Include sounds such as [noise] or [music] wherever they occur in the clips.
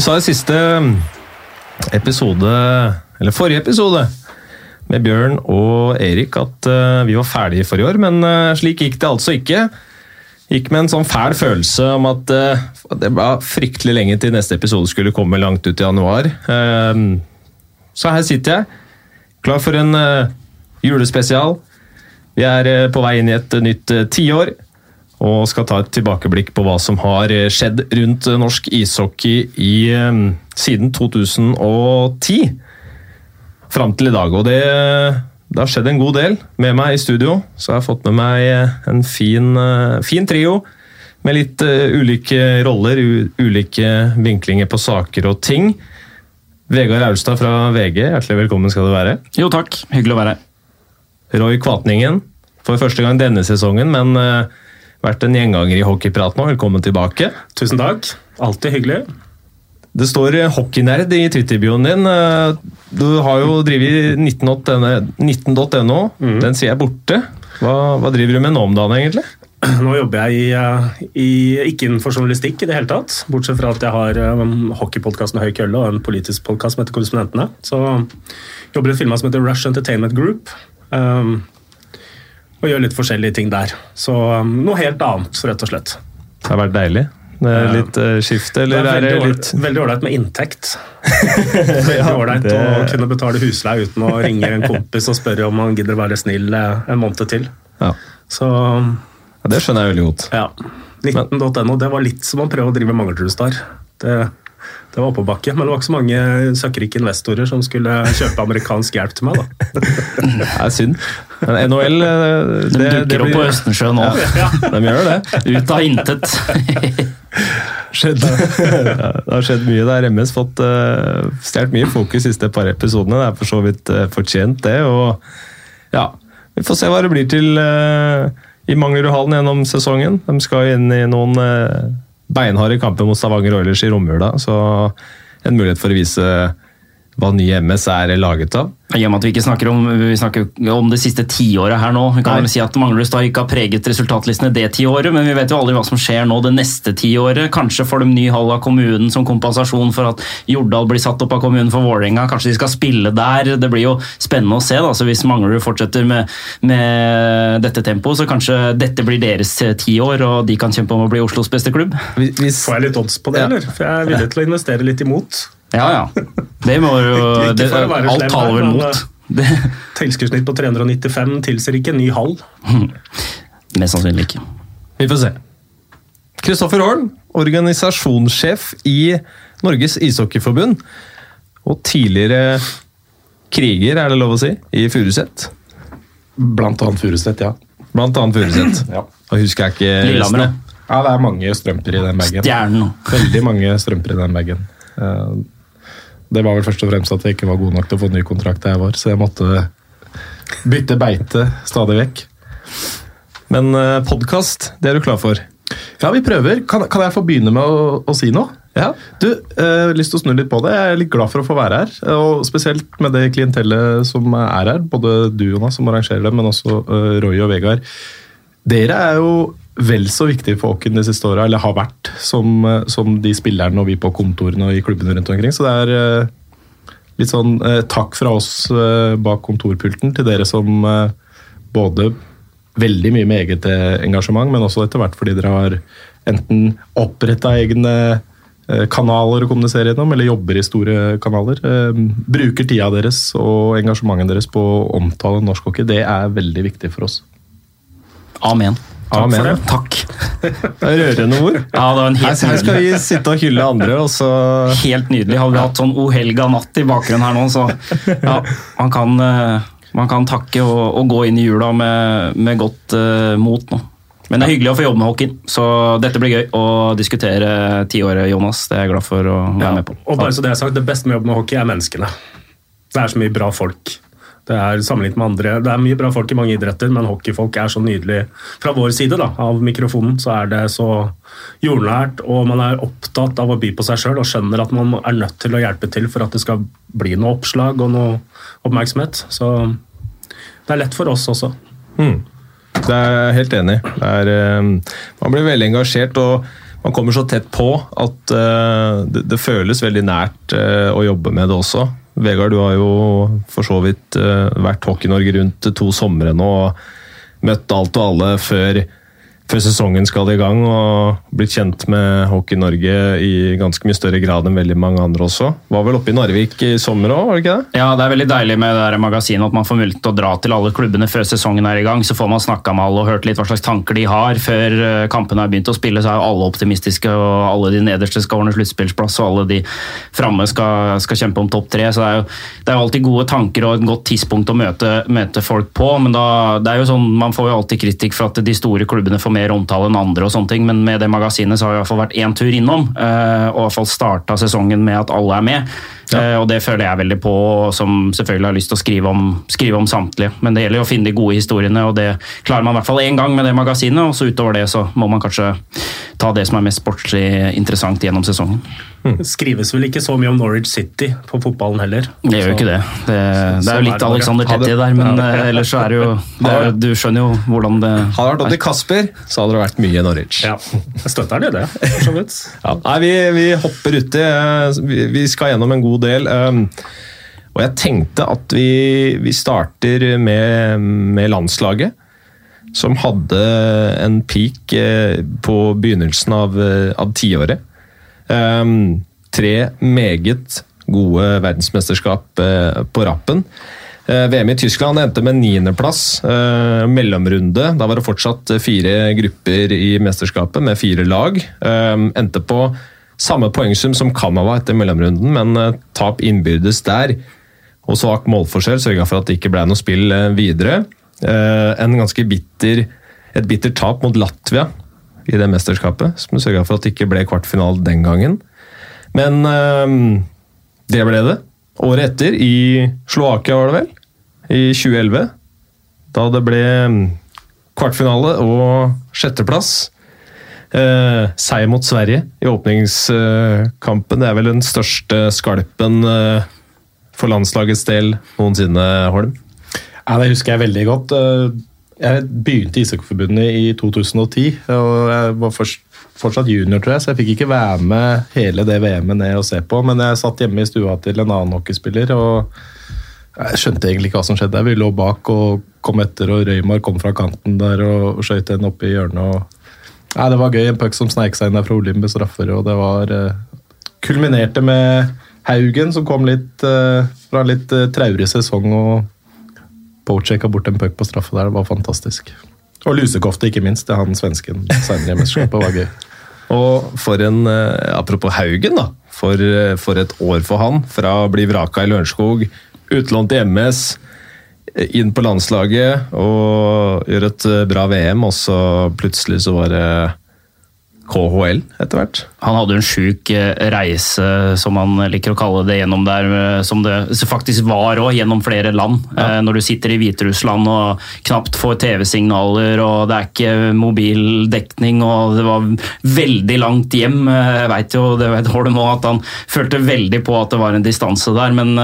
Vi sa i siste episode, eller forrige episode, med Bjørn og Erik at uh, vi var ferdige for i år, men uh, slik gikk det altså ikke. Gikk med en sånn fæl følelse om at uh, det var fryktelig lenge til neste episode skulle komme langt ut i januar. så her sitter jeg, klar for en julespesial. Vi er på vei inn i et nytt tiår og skal ta et tilbakeblikk på hva som har skjedd rundt norsk ishockey i, siden 2010 fram til i dag. Og det, det, har skjedd en god del. Med meg i studio så har jeg fått med meg en fin, eh, fin trio. Med litt ulike roller, ulike vinklinger på saker og ting. Vegard Aulstad fra VG, hjertelig velkommen skal du være. Jo takk, hyggelig å være her. Roy Kvatningen, for første gang denne sesongen, men vært en gjenganger i hockeyprat nå. Velkommen tilbake. Tusen takk. Alltid hyggelig. Det står hockeynerd i Twitter-bioen din. Eh, du har jo drevet 19.no. 19 mm. Den sier jeg borte. Hva, hva, driver du med nå om dagen, egentlig? [clears throat] Nå jobber jeg i, eh, i, ikke innenfor journalistikk i det hele tatt. Bortsett fra at jeg har um, hockeypodkasten Høy kølle og en politisk podkast som heter Korrespondentene. Så jobber i et firma som heter Rush Entertainment Group. Um, og gjør litt forskjellige ting der. Så um, noe helt annet, rett og slett. Det har vært deilig? Det er Litt uh, skifte, eller det er, er det litt Veldig ålreit med inntekt. [laughs] veldig ålreit det... å kunne betale husleie uten å ringe en kompis og spørre om han gidder å være snill eh, en måned til. Ja. Så ja, Det skjønner jeg veldig godt. Ja. 19.no, det var litt som å prøve å drive Manglerud-Star. Det [laughs] det var oppoverbakke, men det var ikke så mange søkkrike investorer som skulle kjøpe amerikansk hjelp til meg. da. [laughs] Det er synd. Men NHL eh, det, De dukker opp på Østensjø nå. Ja, de gjør det. Ut av intet. [laughs] skjedd. Det har skjedd mye der. MS fått uh, stjålet mye fokus de siste par episodene. Det er for så vidt uh, fortjent, det. Og ja, vi får se hva det blir til uh, i Manglerudhallen gjennom sesongen. De skal inn i noen uh, beinharde kamper mot Stavanger Oilers i romjula. Så en mulighet for å vise hva nye MS er laget av. I og med at vi ikke snakker om, vi snakker om det siste tiåret her nå. Vi kan vel si at Manglerud ikke har preget resultatlistene det tiåret, men vi vet jo aldri hva som skjer nå det neste tiåret. Kanskje får de ny hall av kommunen som kompensasjon for at Jordal blir satt opp av kommunen for Vålerenga. Kanskje de skal spille der. Det blir jo spennende å se. da, så Hvis Manglerud fortsetter med, med, dette tempoet, så kanskje dette blir deres tiår, og de kan kjempe om å bli Oslos beste klubb. Hvis, Får jeg litt odds på det, ja. eller? For jeg er villig til å investere litt imot. Ja, ja. Det må jo det, Alt taler vel mot. Tilskuddssnitt på 395 tilsier ikke en ny hall. [laughs] Mest sannsynlig ikke. Vi får se. Kristoffer Holm, organisasjonssjef i Norges ishockeyforbund. Og tidligere kriger, er det lov å si, i Furuset. Blant annet Furuset, ja. Blant annet Furuset. [clears throat] ja. Og husker jeg ikke Lillehammer, ja. Det er mange strømper i den bagen. Stjernen. Veldig mange strømper i den bagen. Det var vel først og fremst at jeg ikke var god nok til å få ny kontrakt der jeg var, så jeg måtte bytte beite stadig vekk. Men eh, podkast, det er du klar for? Ja, vi prøver. Kan, kan jeg få begynne med å, å si noe? Ja. Du, eh, lyst til å snu litt på det. Jeg er litt glad for å få være her. Og spesielt med det klientellet som er her. Både du, Jonas, som arrangerer det, men også eh, Roy og Vegard. Dere er jo vel så viktig for Åken de siste åra, eller har vært, som, eh, som, de spillerne og vi på kontorene og i klubbene rundt omkring. Så det er eh, litt sånn eh, takk fra oss bak kontorpulten til dere som både veldig mye med eget engasjement, men også etter hvert fordi dere har enten oppretta egne kanaler å kommunisere gjennom, eller jobber i store kanaler. Bruker tida deres og engasjementet deres på å omtale norsk hockey. Det er veldig viktig for oss. Amen. Takk Amen. for det. Takk. [laughs] Det er rørende ord. Ja, det var en helt her, her skal vi sitte og hylle andre, og så Helt nydelig. Hadde vi hatt sånn O helga natt i bakgrunnen her nå, så ja, man kan, eh, man kan takke og, og, gå inn i jula med, med godt uh, mot nå. Men det er hyggelig å få jobbe med hockeyen, så dette blir gøy å diskutere tiåret, Jonas. Det er jeg glad for å være ja, med på. Og bare så Det er sagt, det beste med å jobbe med hockey er menneskene. Det er så mye bra folk. Det er sammenlignet med andre, det er mye bra folk i mange idretter, men hockeyfolk er så nydelig. Fra vår side da, av mikrofonen så er det så jordnært, og man er opptatt av å by på seg sjøl og skjønner at man er nødt til å hjelpe til for at det skal bli noe oppslag og noe oppmerksomhet. Så det er lett for oss også. Mm. Det er jeg helt enig i. Um, man blir veldig engasjert. og man kommer så tett på at uh, det, føles veldig nært uh, å jobbe med det også. Vegard, du har jo for så vidt uh, vært Hockey-Norge rundt to somre nå og møtt alt og alle før før sesongen skal i gang, og blitt kjent med Hockey Norge i ganske mye større grad enn veldig mange andre også. Var vel oppe i Narvik i sommer òg, var det ikke det? Ja, det er veldig deilig med det der magasinet at man får mulighet til å dra til alle klubbene før sesongen er i gang. Så får man snakka med alle og hørt litt hva slags tanker de har. Før eh, kampene har begynt å spille, så er jo alle optimistiske, og alle de nederste skal ordne sluttspillsplass, og alle de framme skal, skal, kjempe om topp tre. Så det er, jo, det er jo alltid gode tanker og et godt tidspunkt å møte, møte folk på, men da, det er jo sånn, man får jo alltid kritikk for at de store klubbene får mer mer omtale enn andre, og sånne ting, men med det magasinet så har vi i hvert fall vært én tur innom. Eh, og i hvert fall starta sesongen med at alle er med. Ja. Eh, og det føler jeg veldig på, som selvfølgelig har lyst til å skrive om, skrive om samtlige. Men det gjelder jo å finne de gode historiene, og det klarer man i hvert fall én gang med det magasinet. Og så utover det så må man kanskje ta det som er mest sportslig interessant gjennom sesongen. Mm. Det skrives vel ikke så mye om Norwich City på fotballen heller. Det gjør jo ikke det. Det, det er jo litt Alexander Tetti der, men ja. Eh, ellers så er det jo [laughs] det er, Du skjønner jo hvordan det Hadde det vært opp til Kasper, så hadde det vært mye Norwich. Ja, jeg støtter det, for så vidt. [laughs] Ja. Nei, vi, vi hopper uti. Vi, vi skal gjennom en god del. Um, og jeg tenkte at vi, vi starter med, med, landslaget. Som hadde en peak eh, på begynnelsen av, eh, av tiåret. Um, tre meget gode verdensmesterskap eh, på rappen. VM i Tyskland endte med niendeplass. Mellomrunde. Da var det fortsatt fire grupper i mesterskapet med fire lag. Endte på samme poengsum som Canada etter mellomrunden, men eh, tap innbyrdes der. Og svak målforskjell sørga for at det ikke ble noe spill eh, videre. Eh, en ganske bitter, et bittert tap mot Latvia i det mesterskapet, som sørga for at det ikke ble kvartfinale den gangen. Men det ble det. Året etter, i Slovakia var det vel, i 2011, da det ble mm, kvartfinale og sjetteplass Eh, seier mot Sverige i åpningskampen. Det er vel den største skalpen eh, for landslagets del noensinne, Holm? Ja, Det husker jeg veldig godt. Eh, jeg begynte i Ishockeyforbundet i 2010. og Jeg var fortsatt junior, tror jeg, så jeg fikk ikke være med hele det VM-et ned og se på. Men jeg satt hjemme i stua til en annen hockeyspiller. og jeg skjønte egentlig ikke hva som skjedde. Vi lå bak og kom etter, og Røymar kom fra kanten der og skøyt en opp i hjørnet. og Nei, Det var gøy. En puck som sneik seg inn der fra Olim straffer. og Det var uh, kulminerte med Haugen, som kom litt uh, fra litt uh, traurig sesong og poachecka bort en puck på straffe der. Det var fantastisk. Og lusekofte, ikke minst. Det er han svensken senere i mesterskapet. var gøy. [laughs] Og for en Apropos Haugen, da. For, for et år for han. Fra å bli vraka i Lørenskog, utlånt i MS inn på landslaget og gjøre et eh, bra VM, og så plutselig så var det KHL etter hvert. Han hadde en sjuk eh, reise, som han liker å kalle det, gjennom der, eh, som det faktisk var òg, gjennom flere land. Ja. Eh, når du sitter i Hviterussland og knapt får TV-signaler, og det er ikke mobildekning, og det var veldig langt hjem. Jeg veit jo det vet Holm òg, at han følte veldig på at det var en distanse der, men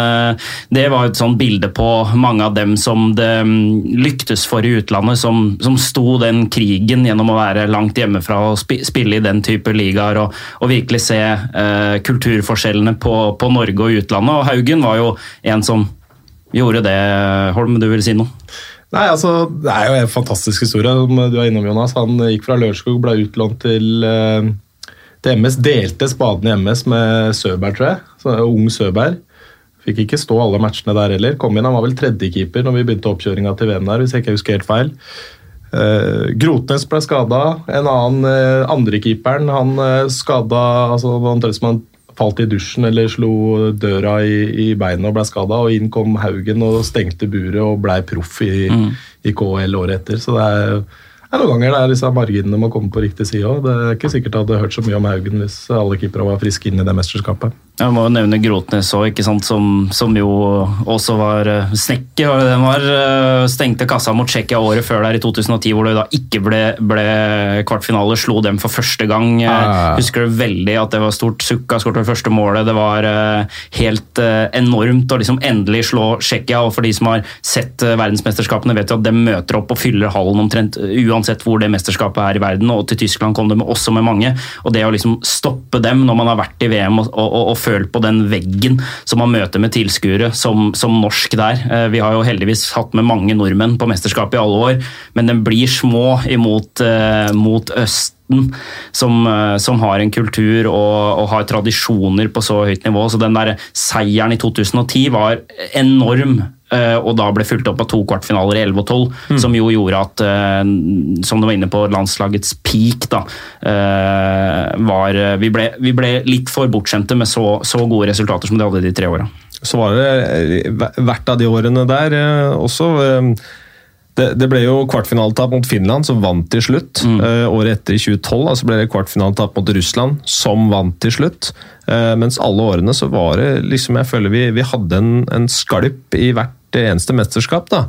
det var et sånn bilde på mange av dem som det mm, lyktes for i utlandet, som, som sto den krigen gjennom å være langt hjemmefra og spille i den type ligaer. og og virkelig se eh, kulturforskjellene på, på, Norge og utlandet. Og Haugen var jo en som gjorde det. Holm, du vil si noe? Nei, altså, Det er jo en fantastisk historie som du er innom, Jonas. Han gikk fra Lørenskog, ble utlånt til, eh, til MS. Delte spaden i MS med Søberg, tror jeg. Så, ung Søberg. Fikk ikke stå alle matchene der heller. Kom inn, Han var vel tredjekeeper når vi begynte oppkjøringa til VM der, hvis jeg ikke husker helt feil. Uh, Grotnes ble skada. En annen uh, andrekeeperen han uh, skada altså, Omtrent som han falt i dusjen eller slo døra i, i beinet og ble skada. Og inn kom Haugen og stengte buret og blei proff i, mm. i, KL året etter. Så det er er noen ganger det er disse marginene må komme på riktig side òg. Det er ikke sikkert jeg hadde hørt så mye om Haugen hvis alle keepere var friske inn i det mesterskapet. Jeg må jo nevne Grotnes òg, som, som, jo også var uh, snekker. Den var uh, stengte kassa mot Tsjekkia året før der i 2010, hvor det da ikke ble, ble kvartfinale. Slo dem for første gang. jeg Husker du veldig at det var stort. sukk av skåret det første målet. Det var helt enormt å liksom endelig slå Tsjekkia. Og for de som har sett verdensmesterskapene, vet jo at de møter opp og fyller hallen omtrent uansett uansett hvor det mesterskapet er i verden. Og til Tyskland kom det med, også med mange. Og det å liksom stoppe dem når man har vært i VM og, og, og følt på den veggen som man møter med tilskuere som, som, norsk der. Eh, vi har jo heldigvis hatt med mange nordmenn på mesterskapet i alle år, men den blir små imot eh, mot øst som, som, har en kultur og, og, har tradisjoner på så høyt nivå. Så den der seieren i 2010 var enorm Eh, og da ble fulgt opp av to kvartfinaler i 11 og 12, mm. som jo gjorde at, eh, som du var inne på, landslagets peak da, eh, var vi ble, vi ble litt for bortskjemte med så, så, gode resultater som de hadde de tre åra. Så var det hvert av de årene der også det, det, ble jo kvartfinaletap mot Finland, som vant til slutt. Mm. Uh, året etter, i 2012, altså ble det kvartfinaletap mot Russland, som vant til slutt. Uh, mens alle årene så var det liksom Jeg føler vi, vi hadde en, en skalp i hvert eneste mesterskap. da.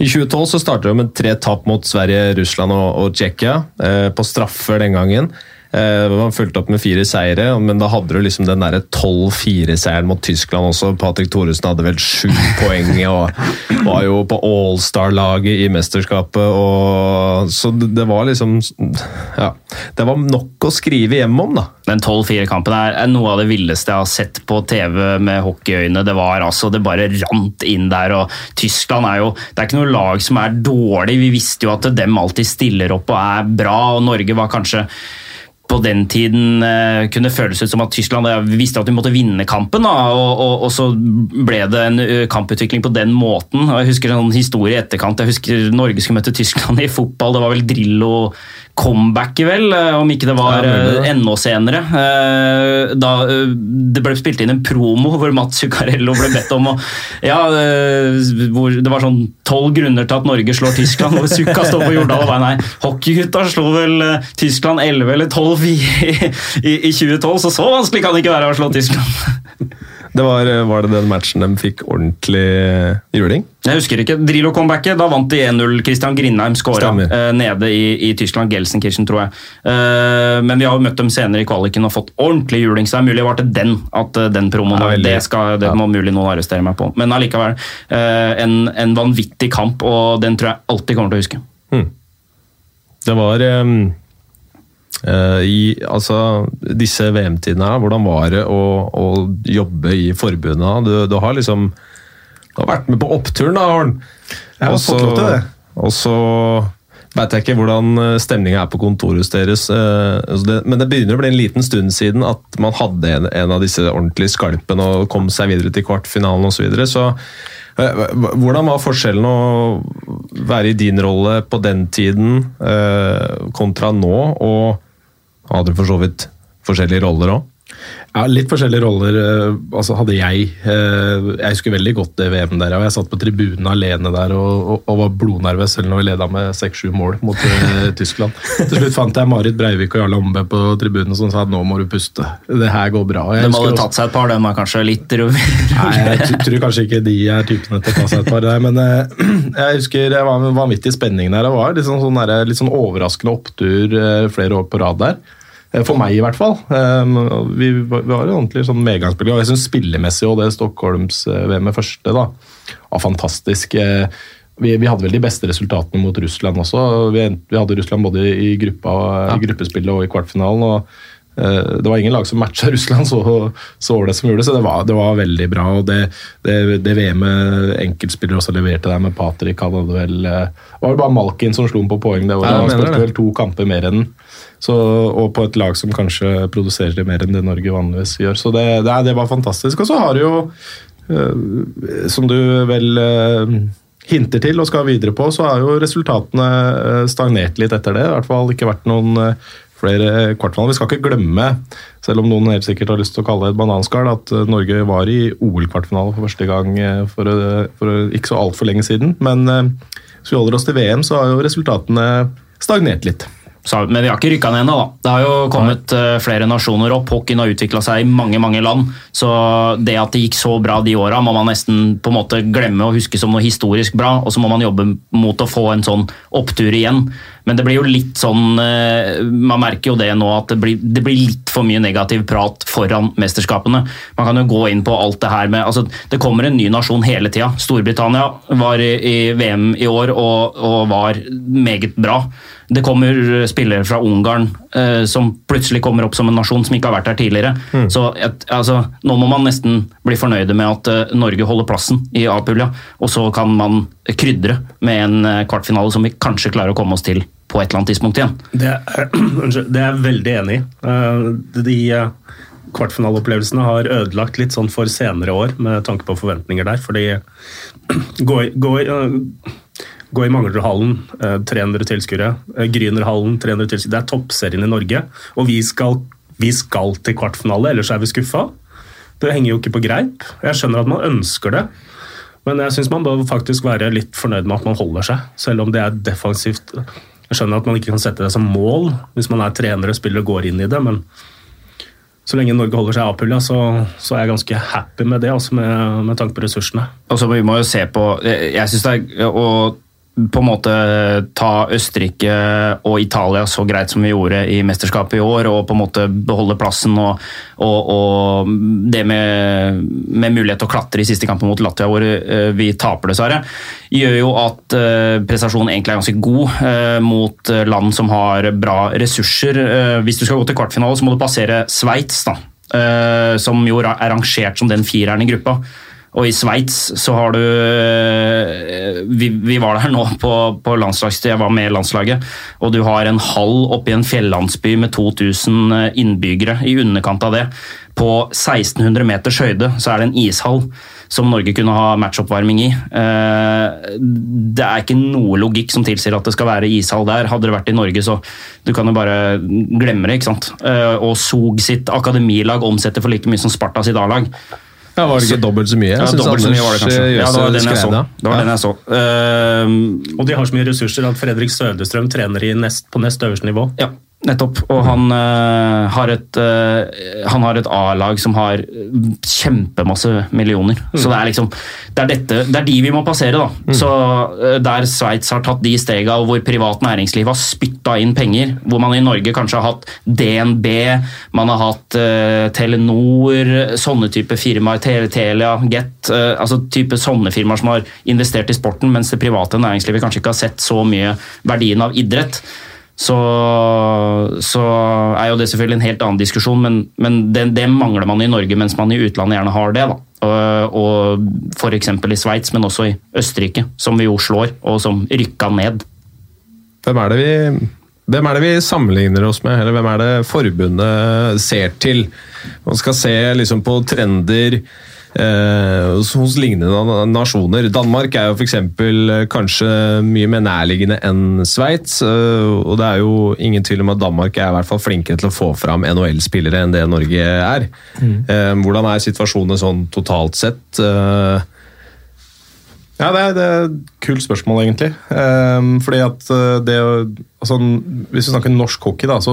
I 2012 så startet det med tre tap mot Sverige, Russland og, og Tsjekkia, uh, på straffer den gangen. Eh, man fulgte opp med fire seire, men da hadde du liksom den 12-4-seieren mot Tyskland også. Patrick Thoresen hadde vel sju [laughs] poeng og var jo på Allstar-laget i mesterskapet. Og, så det var liksom Ja. Det var nok å skrive hjem om, da. Den 12-4-kampen er noe av det villeste jeg har sett på TV med hockeyøyne. Det var altså, det bare rant inn der. og Tyskland er jo Det er ikke noe lag som er dårlig. Vi visste jo at dem alltid stiller opp og er bra, og Norge var kanskje på den tiden uh, kunne føles ut som at Tyskland visste at de måtte vinne kampen. Da, og, og, og, så ble det en kamputvikling på den måten. Og jeg husker en sånn historie i etterkant. Jeg husker Norge skulle møte Tyskland i fotball. Det var vel Drillo comebacket, vel, eh, om ikke det var ja, det. Eh, enda senere. Eh, da det ble spilt inn en promo hvor Mats Zuccarello ble bedt om å [laughs] Ja, hvor det var sånn tolv grunner til at Norge slår Tyskland, hvor Zucca står på Jordal og bare nei, hockeygutta slo vel Tyskland 11 eller 12-4 [laughs] i, i, i 2012, så så vanskelig kan det ikke være å slå Tyskland. [laughs] Det var, eh, var, det den matchen de fikk ordentlig eh, juling? Jeg husker ikke. Drillo-comebacket. Da vant de 1-0. Christian Grindheim skåra uh, nede i, i, Tyskland. Gelsenkirchen, tror jeg. Uh, men vi har jo møtt dem senere i kvaliken og fått ordentlig juling, så det er mulig det var til den at uh, den promoen ja, Det, skal, det ja. må mulig noen arrestere meg på. Men allikevel. En, en, vanvittig kamp, og den tror jeg alltid kommer til å huske. Hmm. Det var um Eh, I altså, disse VM-tidene, her, hvordan var det å, å jobbe i forbundet? Du, du, har liksom Du har vært med på oppturen, da, Arn. Jeg har fått lov til det. Og så veit jeg ikke hvordan eh, stemninga er på kontoret hos deres, eh, altså men det begynner å bli en liten stund siden at man hadde en, en av disse ordentlige skalpene og kom seg videre til kvartfinalen osv. Så, videre. så hvordan var forskjellen å være i din rolle på den tiden kontra nå? og hadde du for så vidt forskjellige roller òg? Ja, litt forskjellige roller eh, altså hadde jeg. Eh, jeg husker veldig godt det VM der. og Jeg satt på tribunen alene der og, og, og var blodnervøs selv når vi leda med seks-sju mål mot uh, [laughs] Tyskland. Til slutt fant jeg Marit Breivik og Jarle Ambe på tribunen som sa at nå må du puste. Det her går bra. de hadde tatt seg et par, de er kanskje litt Nei, jeg tror kanskje ikke de er typene til å ta seg et par. Der, men [clears throat] jeg husker det var en vanvittig spenning der. Det var litt sånn, sånn der, litt sånn overraskende opptur flere år på rad der. Eh, for meg, i hvert fall. Ehm, vi, var har jo ordentlig sånn. Og jeg syns spillemessig og det Stockholms-VM første da, var fantastisk. Eh, vi, vi, hadde vel de beste resultatene mot Russland også. Vi, vi hadde Russland både i, gruppa, ja. i gruppespillet og i kvartfinalen. og uh, Det var ingen lag som matcha Russland så, så ålreit som gjorde det, så det var, det var veldig bra. og Det, det, det VM-et enkeltspillere også leverte der med Patrick hadde vel, uh, var det bare Malkin som slo ham på poeng det var, Ja, han spilte vel to kamper mer enn den. Så, og på et lag som kanskje produserer det mer enn det Norge vanligvis gjør. Så det, det, det var fantastisk. Og så har du jo, uh, som du vel uh, hinter til og skal videre på, så har jo resultatene eh, stagnert litt etter det. I hvert fall ikke vært noen flere kvartfinaler. Vi skal ikke glemme, selv om noen helt sikkert har lyst til å kalle det et bananskall, at Norge var i OL-kvartfinale for første gang for, for ikke så altfor lenge siden. Men hvis vi holder oss til VM, så har jo resultatene stagnert litt. Men vi har ikke rykka ned ennå. Det har jo kommet. Eh, flere nasjoner opp. Hockeyen har utvikla seg i mange mange land. Så det at det gikk så bra de åra, må man nesten på en måte glemme og huske som noe historisk bra. Og så må man jobbe mot å få en sånn opptur igjen. Men det blir jo litt sånn eh, Man merker jo det nå at det blir, det blir litt for mye negativ prat foran mesterskapene. Man kan jo gå inn på alt det her med altså, Det kommer en ny nasjon hele tida. Storbritannia var i, VM i år og, og var meget bra. Det kommer spillere fra Ungarn eh, som plutselig kommer opp som en nasjon som ikke har vært her tidligere. Mm. Så et, altså, Nå må man nesten bli fornøyde med at uh, Norge holder plassen i A-pulja, og så kan man krydre med en eh, kvartfinale som vi kanskje klarer å komme oss til på et eller annet tidspunkt igjen. Det er, [clears throat] det er jeg veldig enig i. De kvartfinaleopplevelsene har ødelagt litt sånn for senere år med tanke på forventninger der. Fordi [clears throat] går, i, gå i, eh, Manglerudhallen, eh, 300 tilskuere. eh, Grünerhallen, 300 tilskuere. Det er toppserien i Norge, og vi skal, vi skal til kvartfinale, ellers er vi skuffa. Det henger jo ikke på greip. Jeg skjønner at man ønsker det. Men jeg syns man bør faktisk være litt fornøyd med at man holder seg, selv om det er defensivt. Jeg skjønner at man ikke kan sette det som mål hvis man er trener og spiller og går inn i det, men så lenge Norge holder seg A-pulja, så, så er jeg ganske happy med det, altså med, med tanke på ressursene. Og så vi må jo se på Jeg syns det er å på en måte ta Østerrike og Italia så greit som vi gjorde i mesterskapet i år, og på en måte beholde plassen og, og, og det med, med mulighet til å klatre i siste kampen mot Latvia, hvor eh, vi taper, dessverre, gjør jo at eh, prestasjonen egentlig er ganske god eh, mot land som har bra ressurser. Hvis du skal gå til kvartfinale, så må du passere Sveits, da, som jo er rangert som den fireren i gruppa. Og i Sveits så har du eh, vi, vi var der nå på, på landslagstid, jeg var med i landslaget. Og du har en hall oppe i en fjellandsby med 2000 innbyggere i underkant av det. På 1600 meters høyde så er det en ishall som Norge kunne ha matchoppvarming i. Eh, Det er ikke noe logikk som tilsier at det skal være ishall der. Hadde det vært i Norge, så du kan jo bare glemme det. ikke sant? Eh, Og Sog sitt akademilag omsetter for like mye som Sparta sitt A-lag. Ja, Var det ikke dobbelt så mye? Ja, Jeg synes dobbelt så mye var det kanskje. Ja, det var den jeg så. det. Var den jeg så. Uh, Og de har så mye ressurser at Fredrik Sødestrøm trener i nest, på nest øverste nivå. Ja, nettopp. Og han øh, har et, øh, han har et A-lag som har kjempemasse millioner. Så det er liksom det er, dette, det er de vi må passere, da. Så øh, Der Sveits har tatt de stega, og hvor privat næringsliv har spytta inn penger, hvor man i Norge kanskje har hatt DNB, man har hatt Telenor, sånne type firmaer, Tele- Telia, Get, altså type sånne firmaer som har investert i sporten, mens det private næringslivet kanskje ikke har sett så mye verdien av idrett så, så er jo det selvfølgelig en helt annen diskusjon, men, men det, det mangler man i Norge, mens man i utlandet gjerne har det. da. Og, og F.eks. i Sveits, men også i Østerrike, som vi jo slår, og som rykka ned. Hvem er det vi er det vi sammenligner oss med, eller hvem er det forbundet ser til? Man skal se liksom på trender eh, hos- lignende nasjoner. Danmark er jo f.eks. kanskje mye mer nærliggende enn Sveits. eh, og det er jo ingen tvil om at Danmark er i hvert fall flinkere til å få fram NHL-spillere enn det Norge er. Eh, hvordan er situasjonen sånn totalt sett? Eh, Ja, det er, det er et kult spørsmål, egentlig. Ehm, fordi at eh, det altså, Hvis vi snakker norsk hockey, da, så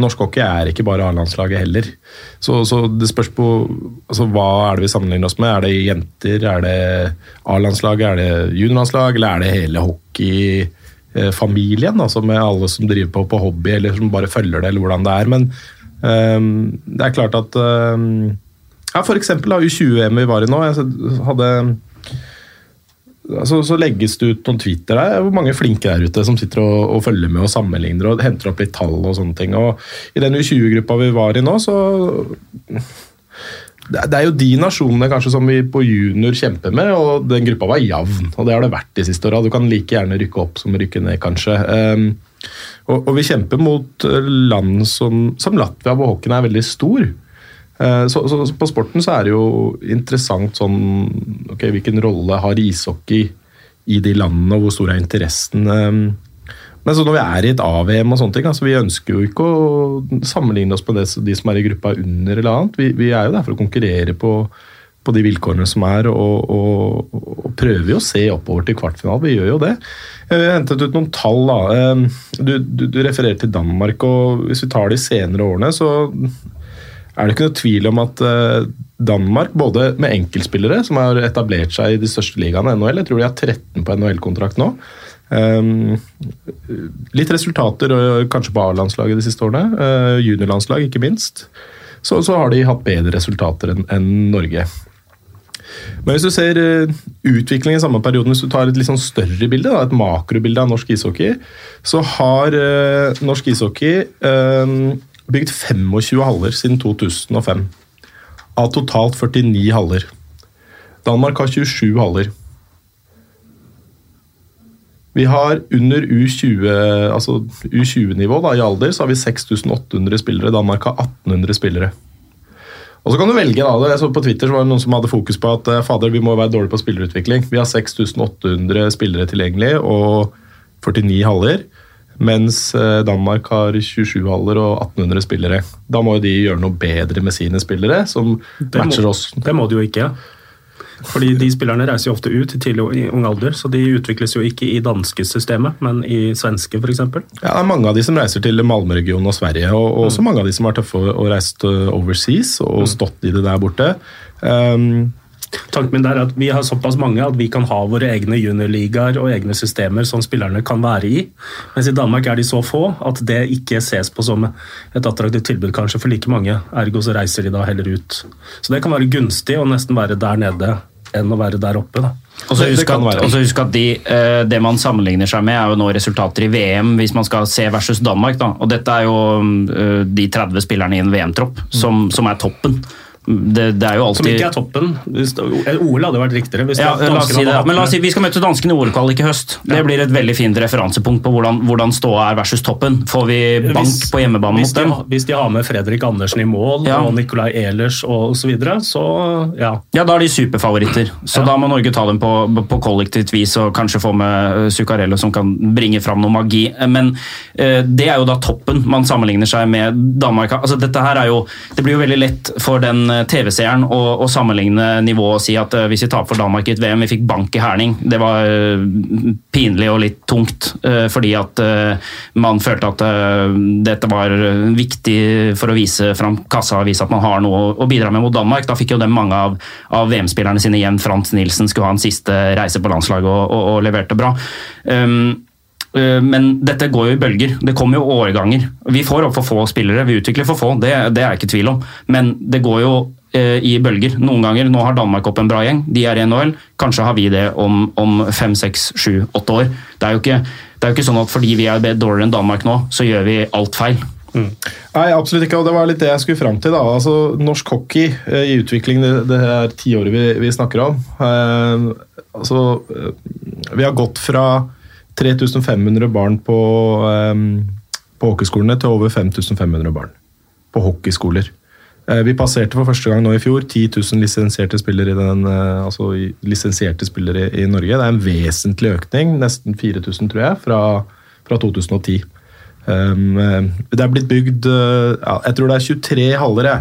norsk hockey er ikke bare A-landslaget heller. Så, så det spørs på altså, hva er det vi sammenligner oss med. Er det jenter, er det A-landslaget, er det juniorlandslag, eller er det hele hockeyfamilien? Altså med alle som driver på på hobby, eller som bare følger det, eller hvordan det er. Men um, det er klart at um, Ja, da, U20-EM vi var i nå. Jeg hadde så, så legges det ut noen tweeter der. Er hvor mange flinke der ute som sitter og, og følger med og sammenligner og henter opp litt tall og sånne ting. Og I den U20-gruppa vi var i nå, så det, det er jo de nasjonene kanskje som vi på junior kjemper med, og den gruppa var jevn. Og det har det vært de siste åra. Du kan like gjerne rykke opp som rykke ned, kanskje. Um, og, og vi kjemper mot eh, land som, som Latvia, hvor hockeyen er veldig stor. Eh, Så, så, på sporten så er det jo interessant sånn ok, Hvilken rolle har ishockey i de landene, og hvor stor er interessen? eh, Men så når vi er i et AVM og sånne ting, altså vi ønsker jo ikke å sammenligne oss med det, de som er i gruppa under eller annet. Vi, vi er jo der for å konkurrere på, på de vilkårene som er, og, og, og prøver jo å se oppover til kvartfinale. Vi gjør jo det. Jeg har hentet ut noen tall. da. Eh, Du, du, du refererer til Danmark, og hvis vi tar de senere årene, så er det ikke noe tvil om at eh, Danmark, både med enkeltspillere som har etablert seg i de største ligaene, NHL, jeg tror de har 13 på NHL-kontrakt nå, Um, litt resultater kanskje på A-landslaget de siste årene. Uh, juniorlandslag, ikke minst. Så, så, har de hatt bedre resultater enn en Norge. Men hvis du ser utviklingen i samme perioden, hvis du tar et litt sånn større bilde, da, et makrobilde av norsk ishockey, så har norsk ishockey bygd 25 haller siden 2005. Av totalt 49 haller. Danmark har 27 haller. Vi har under U20, altså U20-nivå i alder så har vi 6800 spillere. Danmark har 1800 spillere. Og så kan du velge da, så På Twitter så var det noen som hadde fokus på at fader, vi må være dårlige på spillerutvikling. Vi har 6800 spillere tilgjengelig og 49 haller. Mens Danmark har 27 haller og 1800 spillere. Da må jo de gjøre noe bedre med sine spillere, som matcher oss. Det må de jo ikke. Fordi de spillerne reiser jo ofte ut i tidlig ung alder, så de utvikles jo ikke i danske systemet, men i svenske f.eks. Ja, det er mange av de som reiser til Malmö-regionen og Sverige, og, og også mm. mange av de som har tøffe og reist uh, overseas og mm. stått i det der borte. Um, Tanken min er at Vi har såpass mange at vi kan ha våre egne juniorligaer og egne systemer som spillerne kan være i. Mens i Danmark er de så få at det ikke ses på som et attraktivt tilbud kanskje for like mange. Ergo så reiser de da heller ut. Så det kan være gunstig å nesten være der nede enn å være der oppe. da. Og så husk, husk, at de, eh, Det man sammenligner seg med, er jo nå resultater i VM, hvis man skal se versus Danmark. da. Og Dette er jo eh, de 30 spillerne i en VM-tropp som, som er toppen det, det, er jo alltid... Som ikke er toppen. OL hadde vært riktigere. Ja, la oss si det. Men la oss si vi skal møte danskene i OL-kvalik i høst. Det ja. blir et veldig fint referansepunkt på hvordan, hvordan ståa er versus toppen. Får vi bank hvis, på hjemmebane mot dem? hvis de har med Fredrik Andersen i mål ja. og Nicolay Ehlers og så videre, så ja. Ja, da er de superfavoritter. Så da må Norge ta dem på, på kollektivt vis og kanskje få med eh, Zuccarello som kan bringe fram noe magi. Men uh, det er jo da toppen man sammenligner seg med Danmark. Altså, dette her er jo, det blir jo veldig lett for den TV-seeren å, å, sammenligne nivået og si at uh, hvis vi taper for Danmark i et VM, vi fikk bank i Herning. Det var uh, pinlig og litt tungt, uh, fordi at man følte at dette var viktig for å vise fram kassa og vise at man har noe å bidra med mot Danmark. Da fikk jo dem mange av, av VM-spillerne sine igjen. Frans Nilsen skulle ha en siste reise på landslaget og, og, og leverte bra. Um, men dette går jo i bølger. Det kommer jo årganger. Vi får opp for få spillere, vi utvikler for få, det, det er jeg ikke tvil om. Men det går jo Eh, i bølger. Noen ganger, Nå har Danmark opp en bra gjeng, de er i NHL. Kanskje har vi det om, om fem, seks, sju, åtte år. Det er, jo ikke, det er jo ikke sånn at fordi vi er dårligere enn Danmark nå, så gjør vi alt feil. Mm. Nei, absolutt ikke. og Det var litt det jeg skulle fram til. da. Altså, Norsk hockey eh, i utvikling det, det er tiåret vi, vi snakker om. Eh, altså, eh, vi har gått fra 3500 barn på, eh, på hockeyskolene til over 5500 barn på hockeyskoler. Eh, vi passerte for første gang nå i fjor 10 000 lisensierte spillere, i, den, eh, altså lisensierte spillere i Norge. Det er en vesentlig økning, nesten 4000 tror jeg, fra, fra 2010. Um, eh, det er blitt bygd ja, jeg tror det er 23 haller.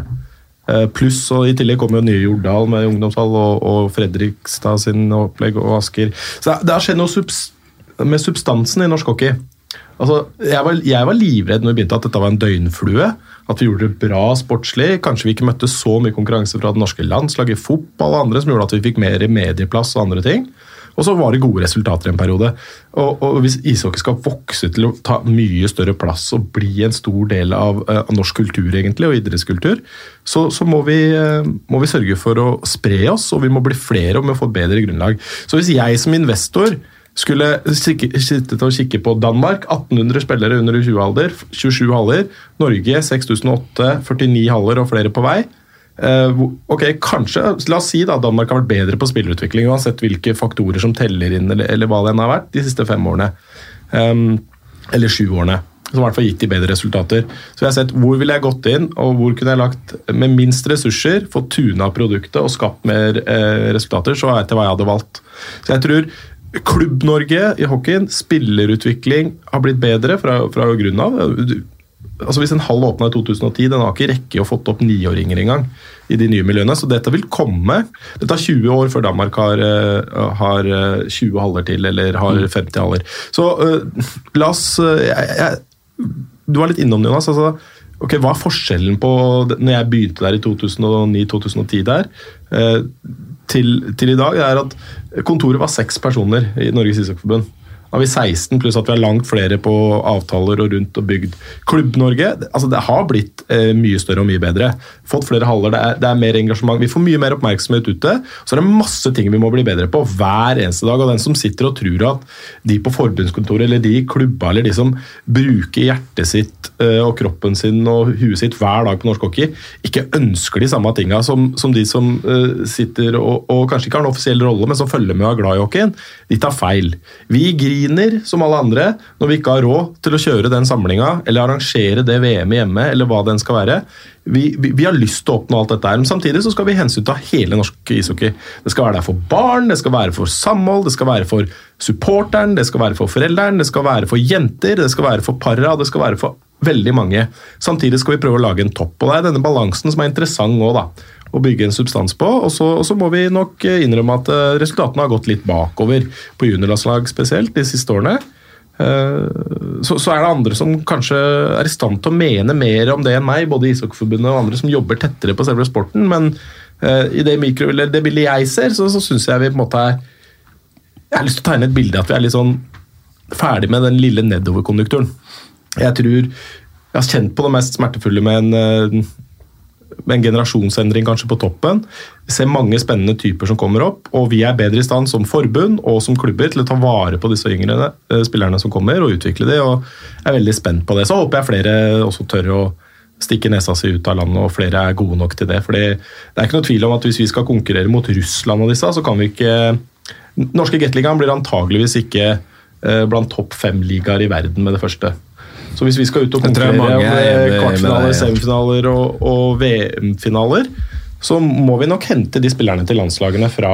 Pluss, og i tillegg kommer jo nye Jordal med ungdomshall og, og Fredrikstad sin opplegg og Asker. Så det har skjedd noe subs med substansen i norsk hockey. Altså, jeg, var, jeg var livredd når vi begynte at dette var en døgnflue. At vi gjorde det bra sportslig. Kanskje vi ikke møtte så mye konkurranse fra det norske landslaget, i fotball og andre, som gjorde at vi fikk mer medieplass og andre ting. Og så var det gode resultater i en periode. Og, og Hvis ishockey skal vokse til å ta mye større plass og bli en stor del av, uh, av norsk kultur egentlig, og idrettskultur, så, så må, vi, uh, må, vi, sørge for å spre oss, og vi må bli flere og vi må få bedre grunnlag. Så hvis jeg som investor skulle sitte og kikke på Danmark. 1800 spillere under 20-alder, 27 haller. Norge 6008, 49 haller og flere på vei. Uh, ok, kanskje, La oss si da Danmark har vært bedre på spillerutvikling, uansett hvilke faktorer som teller inn, eller, eller hva det enn har vært, de siste fem årene. Um, eller sju årene. Som i hvert fall gitt de bedre resultater. Så jeg har sett hvor ville jeg gått inn, og hvor kunne jeg lagt med minst ressurser, fått tuna produktet og skapt mer eh, resultater, så vet jeg hva jeg hadde valgt. Så jeg tror Klubb-Norge i hockeyen, spillerutvikling har blitt bedre fra, fra grunnen av. Altså Hvis en halv åpna i 2010, den har ikke rekke å fått opp niåringer engang. i de nye miljøene, Så dette vil komme. Det tar 20 år før Danmark har, eh, har 20 eh, haller til, eller har 50 mm. haller. Så uh, la oss uh, jeg, jeg, Du var litt innom det, Jonas. altså ok, Hva er forskjellen på når jeg begynte der i 2009-2010 der, til, til, i dag? Er at Kontoret var seks personer i Norges ishockeyforbund. Nå har vi 16, pluss at vi har langt flere på avtaler og rundt og bygd. Klubb-Norge altså det har blitt eh, mye større og mye bedre. Fått flere haller, det er, det er, mer engasjement. Vi får mye mer oppmerksomhet ute. Så er det masse ting vi må bli bedre på hver eneste dag. Og den som sitter og tror at de på forbundskontoret eller de i klubba eller de som bruker hjertet sitt eh, og kroppen sin og huet sitt hver dag på norsk hockey, ikke ønsker de samme tinga som, som, de som eh, sitter og, og kanskje ikke har en offisiell rolle, men som følger med og er glad i hockeyen. De tar feil. Vi griner griner som alle andre når vi ikke har råd til å kjøre den samlinga eller arrangere det VM-et hjemme, eller hva den skal være. Vi, vi, vi, har lyst til å oppnå alt dette, her, men samtidig så skal vi hensynta hele norsk ishockey. Det skal være der for barn, det skal være for samhold, det skal være for supporteren, det skal være for forelderen, det skal være for jenter, det skal være for para, det skal være for veldig mange. Samtidig skal vi prøve å lage en topp. og Det er denne balansen som er interessant òg, da å bygge en substans på. Og så, og så, må vi nok innrømme at eh, resultatene har gått litt bakover på juniorlandslag spesielt de siste årene. Eh, så, så, er det andre som kanskje er i stand til å mene mer om det enn meg, både Ishockeyforbundet og andre som jobber tettere på selve sporten. Men uh, i det, mikro, det bildet jeg ser, så, så syns jeg vi på en måte er Jeg har lyst til å tegne et bilde at vi er litt sånn ferdig med den lille nedoverkonjunkturen. Jeg tror jeg har kjent på det mest smertefulle med en med en generasjonsendring kanskje på toppen. Vi ser mange spennende typer som kommer opp, og vi er bedre i stand som forbund og som klubber til å ta vare på disse yngre eh, spillerne som kommer, og utvikle de, og er veldig spent på det. Så håper jeg flere også tør å stikke nesa si ut av landet, og flere er gode nok til det. Fordi det er ikke noe tvil om at hvis vi skal konkurrere mot Russland og disse, så kan vi ikke Norske Gateligaen blir antageligvis ikke eh, blant topp fem-ligaer i verden med det første. Så hvis vi skal ut og konkurrere om kvartfinaler, semifinaler og, og VM-finaler, så må vi nok hente de spillerne til landslagene fra,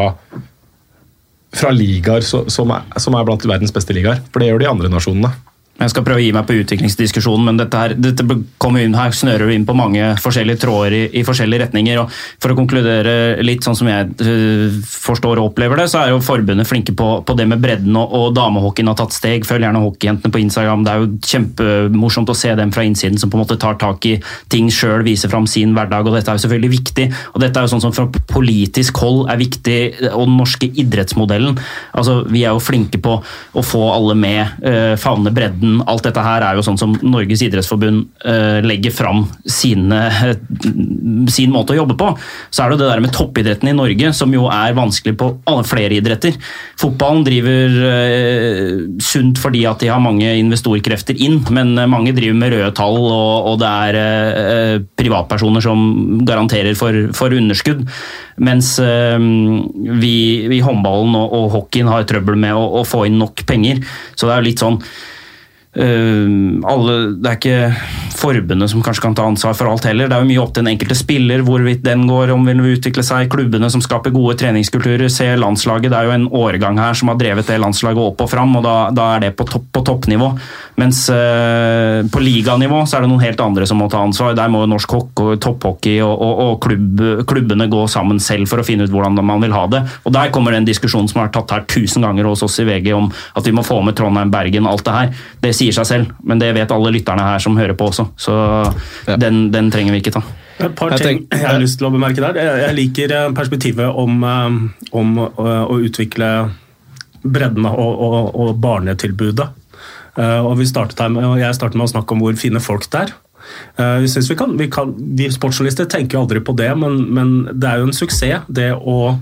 fra ligaer som som er blant verdens beste ligaer. For det gjør de andre nasjonene. Jeg skal prøve å gi meg på utviklingsdiskusjonen, men dette, her, dette kommer inn, her snører inn på mange forskjellige tråder i, i, forskjellige retninger. og For å konkludere litt sånn som jeg uh, forstår og opplever det, så er jo forbundet flinke på, på det med bredden, og, og damehockeyen har tatt steg. Følg gjerne hockeyjentene på Instagram. Det er jo kjempemorsomt å se dem fra innsiden som på en måte tar tak i ting sjøl, viser fram sin hverdag, og dette er jo selvfølgelig viktig. og Dette er jo sånn som fra politisk hold er viktig, og den norske idrettsmodellen. altså Vi er jo flinke på å få alle med, uh, favne bredden bredden. Alt dette her er jo sånn som Norges idrettsforbund uh, legger fram sine, sin måte å jobbe på. Så er det jo det der med toppidretten i Norge, som jo er vanskelig på flere idretter. Fotballen driver uh, sunt fordi at de har mange investorkrefter inn, men mange driver med røde tall, og, og det er privatpersoner som garanterer for, for underskudd. Mens vi, i håndballen og, og hockeyen har trøbbel med å, å få inn nok penger. Så det er jo litt sånn alle, det er ikke forbundet som kanskje kan ta ansvar for alt heller. Det er jo mye opp til den enkelte spiller hvorvidt den går, om vil utvikle seg. Klubbene som skaper gode treningskulturer. Se landslaget. Det er jo en årgang her som har drevet det landslaget opp og fram, og da, da er det på, topp, på toppnivå. Mens eh, på liganivå så er det noen helt andre som må ta ansvar. Der må jo norsk hockey, topphockey og, og klubb, klubbene gå sammen selv for å finne ut hvordan man vil ha det. Og Der kommer den diskusjonen som har tatt her tusen ganger hos oss i VG om at vi må få med Trondheim, Bergen, alt det her. Det sier seg selv, men det vet alle lytterne her som hører på også. Så ja. den, den, trenger vi ikke ta. Et par ting jeg har lyst til å bemerke der. Jeg liker eh, perspektivet om, eh, om å utvikle bredden og, og, og barnetilbudet. Eh, og vi med, jeg startet med å snakke om hvor fine folk det er. Vi, vi, kan, vi, kan, vi sportsjournalister tenker jo aldri på det, men, men det er jo en suksess det å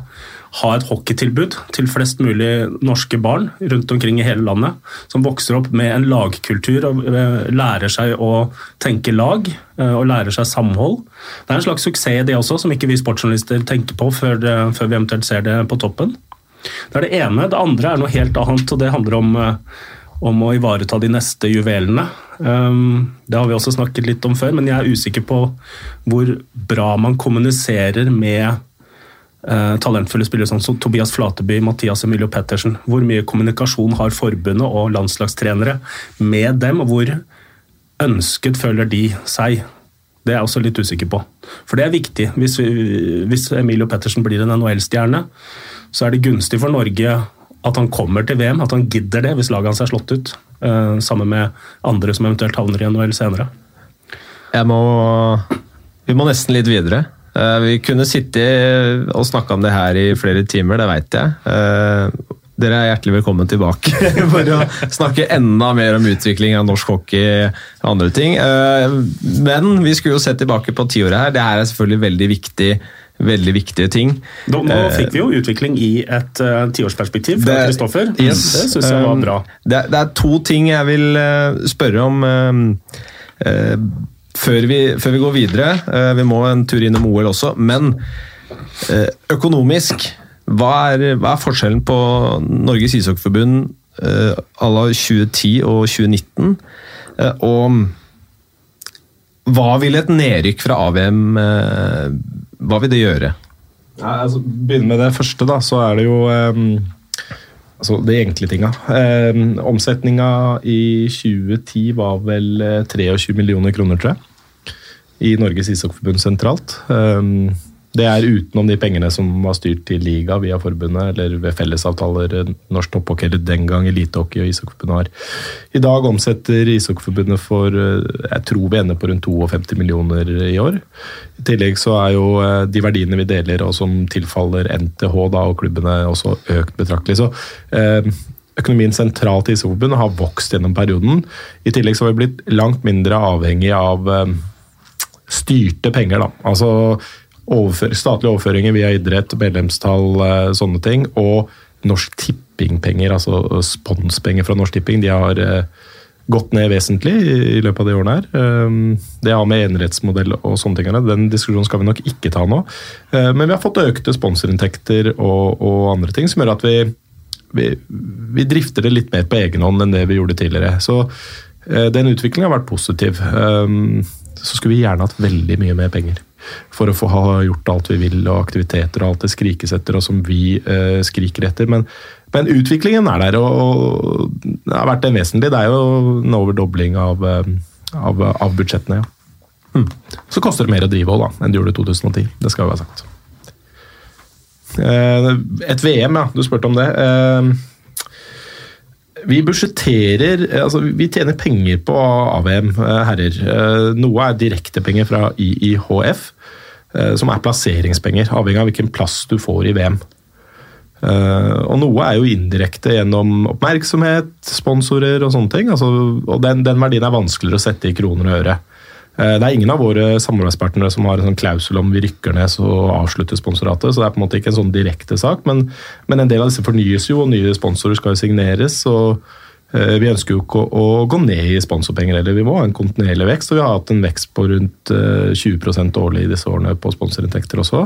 ha et hockeytilbud til flest mulig norske barn rundt omkring i hele landet, som vokser opp med en lagkultur og eh, lærer seg å tenke lag eh, og lærer seg samhold. Det er en slags suksess i det også, som ikke vi sportsjournalister tenker på før, før vi eventuelt ser det på toppen. Det er det ene. Det andre er noe helt annet, og det handler om, eh, om å ivareta de neste juvelene. Det har vi også snakket litt om før, men jeg er usikker på hvor bra man kommuniserer med eh, talentfulle spillere som Tobias Flateby, Mathias Emilio Pettersen. Hvor mye kommunikasjon har forbundet og landslagstrenere med dem, og hvor ønsket føler de seg? Det er jeg også litt usikker på. For det er viktig. Hvis, hvis Emilio Pettersen blir en NHL-stjerne, så er det gunstig for Norge at han kommer til VM, at han gidder det hvis laget hans er slått ut. Uh, sammen med andre som eventuelt havner i NHL senere. Jeg må Vi må nesten litt videre. Eh, vi kunne sitte og snakke om det her i flere timer, det veit jeg. Eh, Dere er hjertelig velkommen tilbake [laughs] for å snakke enda mer om utvikling av norsk hockey og andre ting. Eh, Men vi skulle jo se tilbake på tiåret her. Det her er selvfølgelig veldig viktig, veldig viktige ting. Nå, nå fikk vi jo utvikling i et uh, tiårsperspektiv fra Det- Kristoffer. Yes. Det syns jeg var Um, bra. Det, det er to ting jeg vil uh, spørre om Uh, før, vi, før vi går videre. Eh, vi må en tur innom OL også, men eh, økonomisk hva er, hva er forskjellen på Norges ishockeyforbund uh, à la 2010 og 2019? Eh, og hva vil et nedrykk fra AVM eh, Hva vil det gjøre? Ja, altså, Begynne med det første, da, så er det jo ehm, altså de enkle tinga. Um, omsetninga i 2010 var vel eh, 23 millioner kroner, tror jeg. I Norges ishockeyforbund sentralt. Um, det er utenom de pengene som var styrt til liga via forbundet, eller ved fellesavtaler Norsk topphockey, eller den gang Elitehockey og Ishockeyforbundet har. I dag omsetter Ishockeyforbundet for eh, jeg tror vi ender på rundt 52 millioner i år. I tillegg så er jo eh, de verdiene vi deler og som tilfaller NTH da, og klubbene også økt betraktelig. Så eh, økonomien sentralt i Ishockeyforbundet har vokst gjennom perioden. I tillegg så har vi blitt langt mindre avhengig av styrte penger. da. Altså overfør, statlige overføringer via idrett, medlemstall, eh, sånne ting. Og Norsk Tipping-penger, altså sponspenger fra Norsk Tipping, de har eh, gått ned vesentlig i, løpet av de årene her. Um, det har med enerettsmodell og sånne ting å. Den diskusjonen skal vi nok ikke ta nå. Eh, men vi har fått økte sponsorinntekter og, og andre ting som gjør at vi, vi, vi drifter det litt mer på egen hånd enn det vi gjorde tidligere. Så eh, den utviklingen har vært positiv. Um, så skulle vi gjerne hatt veldig mye mer penger for å få ha gjort alt vi vil, og aktiviteter og alt det skrikes etter, og som vi eh, skriker etter. Men, men utviklingen er der, og, og det har vært en vesentlig. Det er jo en overdobling av, eh, av, av budsjettene, ja. Hmm. Så koster det mer å drive òg, enn det gjorde i 2010. Det skal jo være sagt. Eh, et VM, ja. Du spurte om det. Vi budsjetterer altså Vi tjener penger på AVM, eh, herrer. Eh, Noe er direktepenger fra IIHF, eh, som er plasseringspenger, avhengig av hvilken plass du får i VM. Og noe er jo indirekte gjennom oppmerksomhet, sponsorer og sånne ting. Altså, og den, den verdien er vanskeligere å sette i kroner og øre. Eh, Det er ingen av våre samarbeidspartnere som har en sånn klausul om vi rykker ned så avslutter sponsoratet, så det er på en måte ikke en sånn direkte sak. Men, men en del av disse fornyes jo, og nye sponsorer skal jo signeres. og eh, Vi ønsker jo ikke å, å gå ned i sponsorpenger, eller vi må ha en kontinuerlig vekst. Og vi har hatt en vekst på rundt eh, 20% årlig i disse årene på sponsorinntekter også.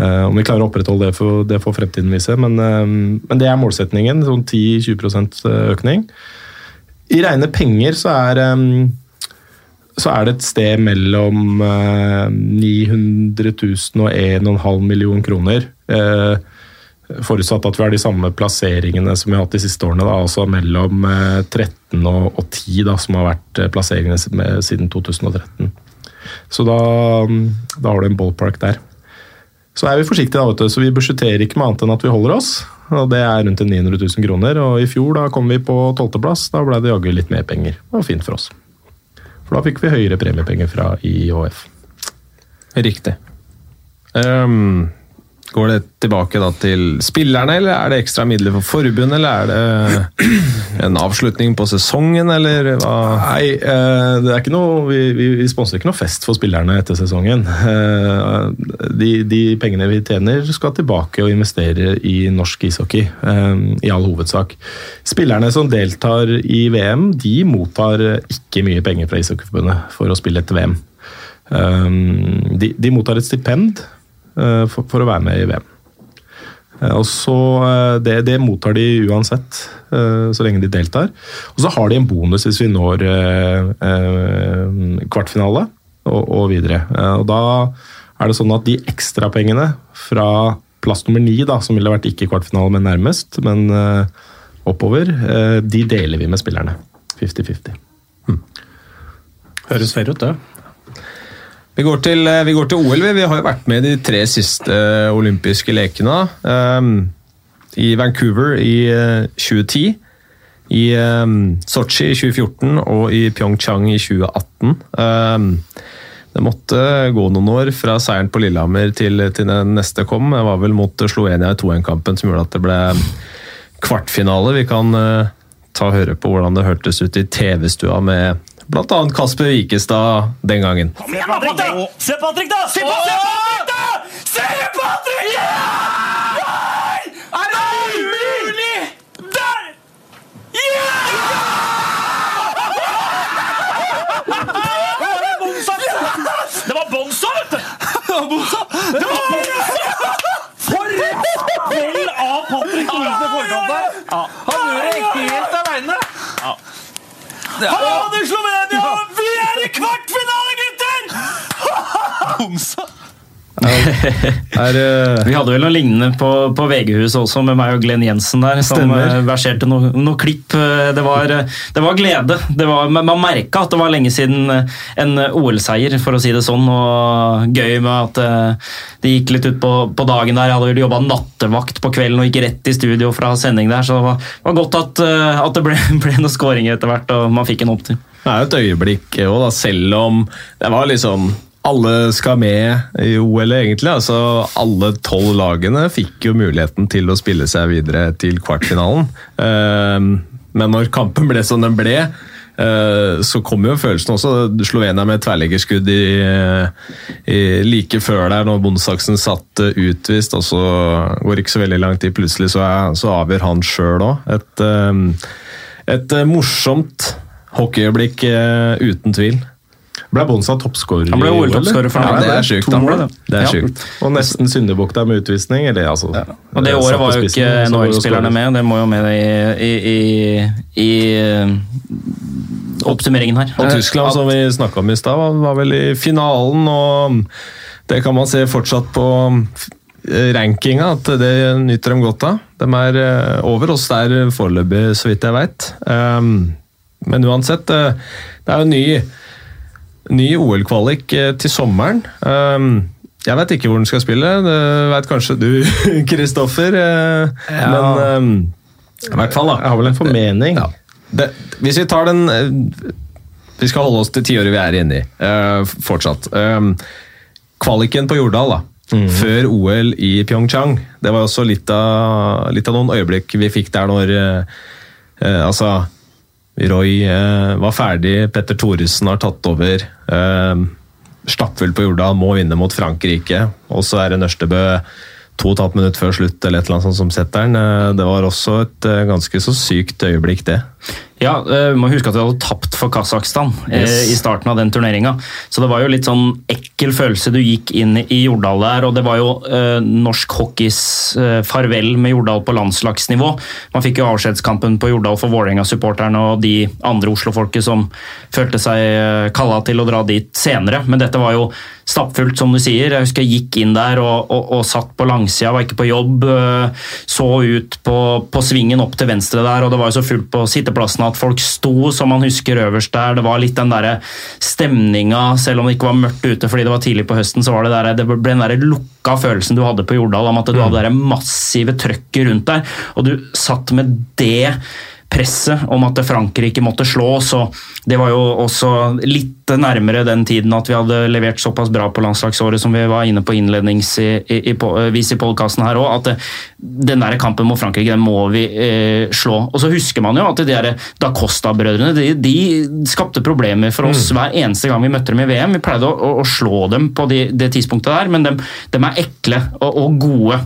Eh, Om vi klarer å opprettholde det, for, det får fremtiden vise, men, eh, men det er målsetningen. Sånn 10-20% økning. I rene penger så er eh, så er det et sted mellom eh, 900 000 og 1,5 million kroner. Eh, forutsatt at vi har de samme plasseringene som vi har hatt de siste årene. Da, altså mellom eh, 13 og, og 10, da, som har vært eh, plasseringene siden 2013. Så da, mm, da har du en ballpark der. Så er vi forsiktige, da, vet du, så vi budsjetterer ikke med annet enn at vi holder oss. og Det er rundt 900 000 kroner. og I fjor da kom vi på tolvteplass. Da ble det jaggu litt mer penger. Det var fint for oss. For da fikk vi høyere premiepenger fra IHF. Riktig. Ehm, går det tilbake da til spillerne, eller er det ekstra midler for forbundet, eller er det en avslutning på sesongen, eller hva? Nei, eh, det er ikke noe, vi, vi, vi sponser ikke noe fest for spillerne etter sesongen. Eh, De, de pengene vi tjener skal tilbake og investere i norsk ishockey, eh, i all hovedsak. Spillerne som deltar i VM, de mottar ikke mye penger fra Ishockeyforbundet for å spille et VM. De, de mottar et stipend for, for å være med i VM. Eh, Og så, eh, det, det mottar de uansett, eh, så lenge de deltar. Og så har de en bonus hvis vi når eh, eh, kvartfinale og, og videre. Eh, Og da er det sånn at de ekstrapengene fra plass nummer ni, da, som ville vært ikke kvartfinale, men nærmest, men eh, oppover, eh, de deler vi med spillerne. 50-50. Høres fair ut, det. Vi går, til, eh, vi går til OL. Vi, har jo vært med i de tre siste eh, olympiske lekene. Um, I Vancouver i uh, 2010, i um, Sotsji i 2014 og i Pyeongchang i 2018. Um, det måtte gå noen år fra seieren på Lillehammer til, til den neste kom. Det var vel mot Slovenia i 2-1-kampen som gjorde at det ble kvartfinale. Vi kan uh, ta og høre på hvordan det hørtes ut i TV-stua med bl.a. Kasper Wikestad den gangen. Kom igjen, Patrick, da! Se Patrick, da! Se Patrick, da! Se Patrick! Ja! Er det mulig? Der! Ja! Det var Bonsa, vet du! Det var Bonsa! For et spill av Patrick Olsen i forkant der! Han gjør det helt aleine. Ha det, Slovenia! Vi er i kvartfinale, gutter! [laughs] [laughs] Bonsa. Er, eh, Vi hadde vel noe lignende på, på VG-huset også, med meg og Glenn Jensen der. Som Stemmer. eh, verserte noe, noe klipp. Eh, Det var, det var glede. Det var, man merka at det var lenge siden en OL-seier, for å si det sånn. Og gøy med at det gikk litt ut på, på dagen der. Jeg hadde jobba nattevakt på kvelden og gikk rett i studio fra sending der, så det var, var godt at, at det ble, [laughs] ble noen skåringer etter hvert, og man fikk en opptur. Det er jo et øyeblikk òg, selv om det var liksom alle skal med i OL, egentlig. altså Alle tolv lagene fikk jo muligheten til å spille seg videre til kvartfinalen. Ehm, Men når kampen ble som den ble, eh, så kom jo følelsen også. Slovenia med tverrleggerskudd i, i, like før der, når Bondsaksen satt eh, utvist. og Så går ikke så veldig lang tid, plutselig så, er, så avgjør han sjøl òg. Et, ehm, et eh, morsomt hockeyøyeblikk uten tvil. Ble Bonsa toppskårer Han ble OL, OL-toppskårer for noen år. det er sjukt, To mål. Det er Ja. sjukt. Og nesten syndebukk der med utvisning. Eller, altså, Og det året var jo ikke NHL-spillerne med, det må jo med i, i, i, i eh, oppsummeringen her. Og Tyskland, som vi snakka om i stad, var, var vel i finalen, og det kan man se fortsatt på eh, rankinga, at det nyter de godt av. De er eh, over oss der foreløpig, så vidt jeg veit. Men uansett, det er jo ny, ny OL-kvalik eh, til sommeren. Um, Jeg vet ikke hvor den skal spille, det veit kanskje du, [laughs] Kristoffer. Ja. Men um, i hvert fall, da. Jeg har vel en formening. Ja. Det, hvis vi tar den eh, Vi skal holde oss til tiåret vi er inne i, eh, fortsatt. Um, kvaliken på Jordal, da. Før OL i Pyeongchang. Det var også litt av, litt av noen øyeblikk vi fikk der når eh, eh, Altså Roy eh, var ferdig, Petter Thoresen har tatt over. Eh, Stappfull på Jordal, må vinne mot Frankrike. Og så er det Nørstebø to og et halvt minutt før slutt eller et eller annet sånt som setter den. Eh, Det var også et eh, ganske så sykt øyeblikk, det. Ja, vi må huske at vi hadde tapt for Kasakhstan eh, Yes. i starten av den turneringa. Så det var jo litt sånn ekkel følelse du gikk inn i Jordal der, og det var jo eh, norsk hockeys eh, farvel med Jordal på landslagsnivå. Man fikk jo avskjedskampen på Jordal for Vålerenga-supporterne og de andre Oslo-folket som følte seg eh, kalla til å dra dit senere, men dette var jo stappfullt, som du sier. Jeg husker jeg gikk inn der og, og, og satt på langsida, var ikke på jobb. eh, Så ut på, på svingen opp til venstre der, og det var jo så fullt på sitteplassene at folk sto, som man husker øverst der. Det var litt den derre stemninga, selv om det ikke var mørkt ute fordi det var tidlig på høsten, så var det, der, det ble den der lukka følelsen du hadde på Jordal, om at du hadde det massive trøkket rundt deg, og du satt med det presset om at Frankrike måtte slå, så det var jo også litt nærmere den tiden at vi hadde levert såpass bra på landslagsåret som vi var inne på innledningsvis i, i, i podkasten her òg, at det, den der kampen mot Frankrike den må vi eh, slå. Og så husker man jo at de der Da Costa-brødrene de, de skapte problemer for oss hver eneste gang vi møtte dem i VM. Vi pleide å, å, å slå dem på de, det tidspunktet der, men de, er ekle og, og gode.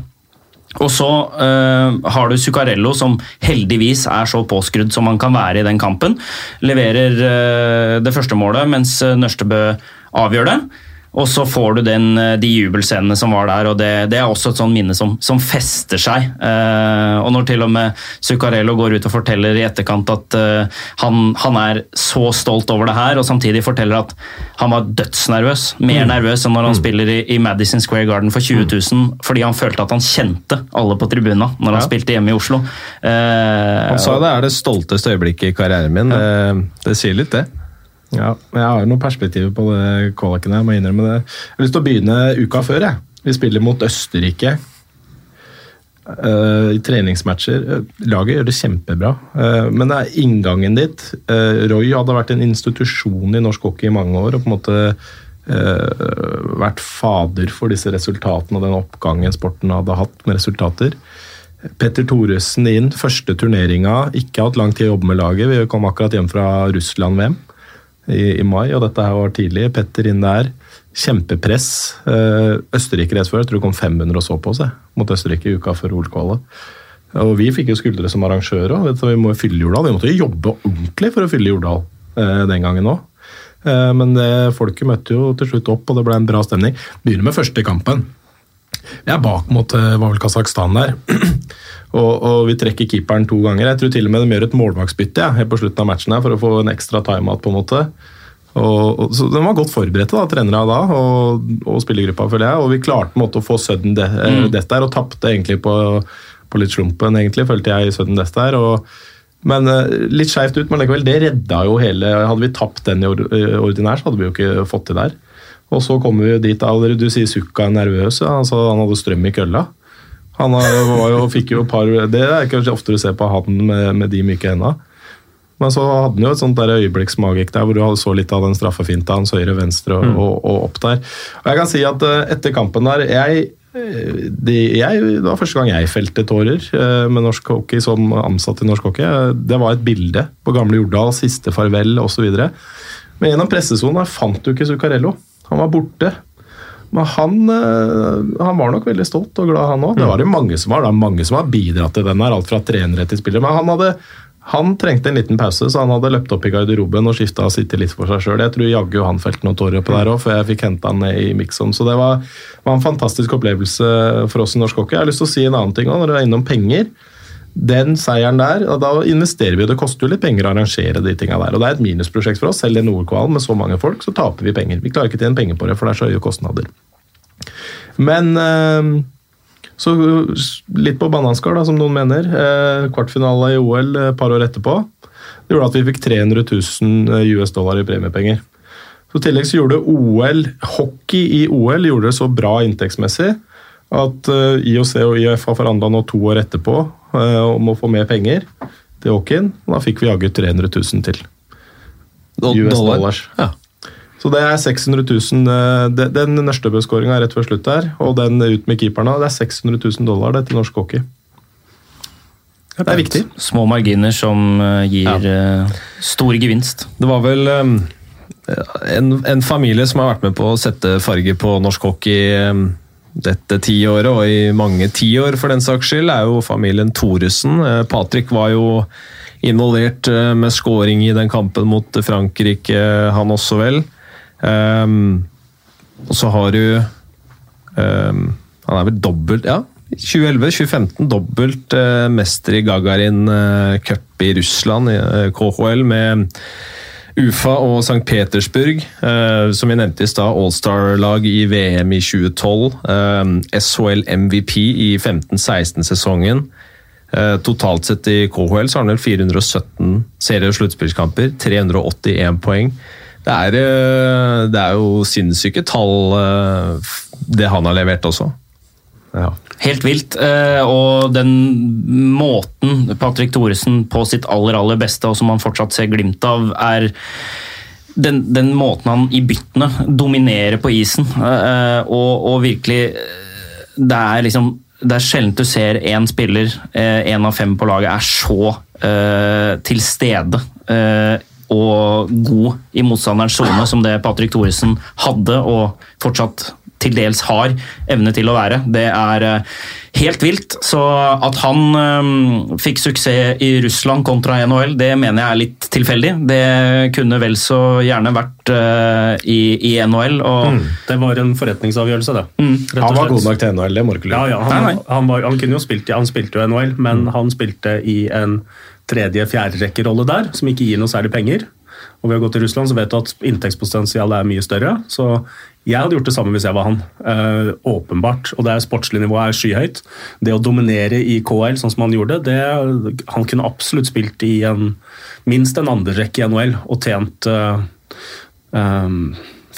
Og så uh, har du Zuccarello, som heldigvis er så påskrudd som han kan være i den kampen. Leverer uh, det første målet, mens eh, Nørstebø avgjør det. Og så får du den, eh, de jubelscenene som var der, og det, det er også et sånn minne som, som fester seg. Eh, og når til og med Zuccarello går ut og forteller i etterkant at eh, han, han er så stolt over det her, og samtidig forteller at han var dødsnervøs. Mer nervøs enn når han spiller i, i Madison Square Garden for 20 000, fordi han følte at han kjente alle på tribuna når han Ja. spilte hjemme i Oslo. Eh, Han sa det er det stolteste øyeblikket i karrieren min. Det, det sier litt, det. Ja, jeg har noen perspektiver på det kvaliken her, må jeg innrømme det. Jeg har lyst til å begynne uka før, jeg. Vi spiller mot Østerrike. Uh, I treningsmatcher. Eh, Laget gjør det kjempebra, uh, men det er inngangen dit. Uh, Roy hadde vært en institusjon i norsk hockey i mange år og på en måte vært fader for disse resultatene og den oppgangen sporten hadde hatt med resultater. Petter Thoresen inn, første turneringa. Ikke hatt lang tid å jobbe med laget. Vi kom akkurat hjem fra Russland-VM i, i mai, og dette her var tidlig. Petter inn der. Kjempepress. Eh, Østerrike rett før, jeg tror det kom 500 og så på seg mot Østerrike i uka før OL-kvalet. Og vi fikk jo skuldre som arrangører òg. Vi må fylle Jordal. Vi måtte jo jobbe ordentlig for å fylle Jordal eh, den gangen òg. Eh, men det, folket møtte jo til slutt opp, og det ble en bra stemning. Begynner med første kampen. Vi er bak mot var vel Kasakhstan der. [clears throat] og, og, vi trekker keeperen to ganger. Jeg tror til og med de gjør et målvaktsbytte ja, helt på slutten av matchen her, for å få en ekstra timeout. på en måte. Og, og, så De var godt forberedte, da, trenere da, og, og spillergruppa, føler jeg. Og vi klarte på en måte å få sudden de, mm. death der, og tapte egentlig på, på, litt slumpen, egentlig, følte jeg, i sudden death der. og men uh, Litt skeivt ut, men likevel, det redda jo hele Hadde vi tapt den i ordinær, så hadde vi jo ikke fått det der. Og så kommer vi dit, du sier Sukka er nervøs. Altså, han hadde strøm i kølla. Han jo, fikk jo et par, Det er kanskje ofte du ser på han med, med de myke henda. Men så hadde han jo et sånt der øyeblikksmagikk der hvor du så litt av den straffefinta hans høyre, venstre og, mm. og, og, opp der. Og jeg kan si at eh, etter kampen der jeg, det, jeg, det var første gang jeg felte tårer eh, med norsk hockey som ansatt i norsk hockey. Det var et bilde på gamle Jordal, siste farvel osv. Men gjennom pressesonen fant du ikke Zuccarello. Han var borte. Men han, eh, han, var nok veldig stolt og glad, han òg. Det var det mange som var. Det er mange som har bidratt til den her, alt fra trenere til spillere. Men han, hadde, han trengte en liten pause, så han hadde løpt opp i garderoben og skifta og sittet litt for seg sjøl. Jeg tror jaggu han felte noen tårer på der òg, før jeg fikk henta han ned i Mixon. Så det var, var, en fantastisk opplevelse for oss i norsk hockey. Jeg har lyst til å si en annen ting òg, når du er innom penger den seieren der, da investerer vi, det koster jo litt penger å arrangere de tinga der. og Det er et minusprosjekt for oss. Selv i Nordkvalen med så mange folk, så taper vi penger. Vi klarer ikke å tjene penger på det, for det er så høye kostnader. Men eh, så litt på bananskall, som noen mener. Eh, kvartfinale i OL et par år etterpå. Det gjorde at vi fikk 300 000 US dollar i premiepenger. Så I tillegg så gjorde OL, hockey i OL gjorde det så bra inntektsmessig at IOC og IF har forhandla nå to år etterpå Eh, om å få mer penger til hockeyen. Da fikk vi jaggu 300 000 til. US dollars. Ja. Så det er 600 000 eh, Den Nørstebø-skåringa rett før slutt der, og den ut med keeperne, det er 600 000 dollar det til norsk hockey. Det er viktig. Små marginer som eh, gir ja. stor gevinst. Det var vel en, en, familie som har vært med på å sette farge på norsk hockey dette tiåret, og i mange tiår for den saks skyld, er jo familien Thoresen. Eh, Patrick var jo involvert eh, med scoring i den kampen mot Frankrike, han også vel. Um, og så har du um, Han er vel dobbelt Ja, 2011-2015 dobbelt uh, mester i Gagarin uh, Cup i Russland, i uh, KHL, med Ufa og St. Petersburg, eh, som vi nevnte i stad, Allstar-lag i VM i 2012. Eh, SHL MVP i 15-16-sesongen. Eh, totalt sett i KHL så har han vel 417 serie- og sluttspillskamper, 381 poeng. Det er, eh, det er jo sinnssyke tall, det han har levert også. Ja. Helt vilt. Eh, og den måten Patrick Thoresen på sitt aller, aller beste, og som han fortsatt ser glimt av, er den, den måten han i byttene dominerer på isen. Eh, og, og virkelig Det er liksom det er sjelden du ser én spiller, én av fem på laget, er så uh, til stede uh, og god i motstanderens sone som det Patrick Thoresen hadde, og fortsatt til dels har evne til å være. Det er eh, helt vilt. Så at han um, fikk suksess i Russland kontra NHL, det mener jeg er litt tilfeldig. Det kunne vel så gjerne vært uh, i, i, NHL. Og... Mm. Det var en forretningsavgjørelse, det. Mm. Han var god nok til NHL, det må du ikke ja, ja, han, nei, nei. Han, var, han, kunne jo spilt, han spilte jo NHL, men mm. han spilte i en tredje-fjerderekkerolle der, som ikke gir noe særlig penger. Og ved å gå til Russland så vet du at inntektspotensialet er mye større. Så jeg hadde gjort det samme hvis jeg var han. Uh, åpenbart. Og det er sportslig nivå er skyhøyt. Det å dominere i KL sånn som han gjorde, det, han kunne absolutt spilt i en, minst en andrerekke i NHL og tjent uh, um,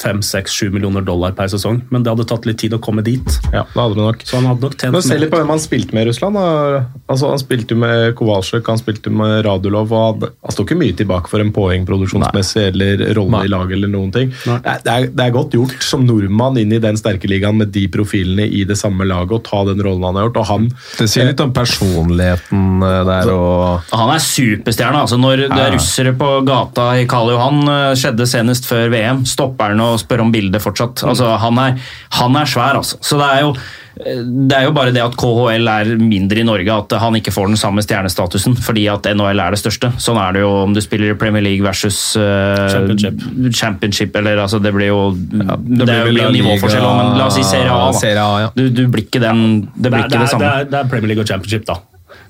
fem, seks, sju millioner dollar per sesong. Men det hadde tatt litt tid å komme dit. Ja, det hadde det nok. Så han hadde nok tjent Men se litt på hvem han spilte med i Russland. Da. Altså, han spilte jo med Kowalczyk, han spilte med Radulov. og Han, han står ikke mye tilbake for en poeng produksjonsmessig eller rolle i laget eller noen ting. Det er, det, er, er godt gjort som nordmann inn i den sterke ligaen med de profilene i det samme laget og ta den rollen han har gjort. og han Det sier litt om personligheten eh, der og Han er superstjerne. altså Når det er russere på gata i Karl Johan, eh, skjedde senest før VM, stopper han og spør om bildet fortsatt. Altså, han, er, han er svær, altså. Så det er jo det er jo bare det at KHL er mindre i Norge, at han ikke får den samme stjernestatusen fordi at NHL er det største. Sånn er det jo om du spiller i Premier League versus uh, Championship. championship, eller altså Det blir jo Det, det blir jo nivåforskjell, men la oss si Serie A. da. Serie A, ja. Du, du blir ikke den Det blir det, ikke det det, samme. er, det er Premier League og Championship, da.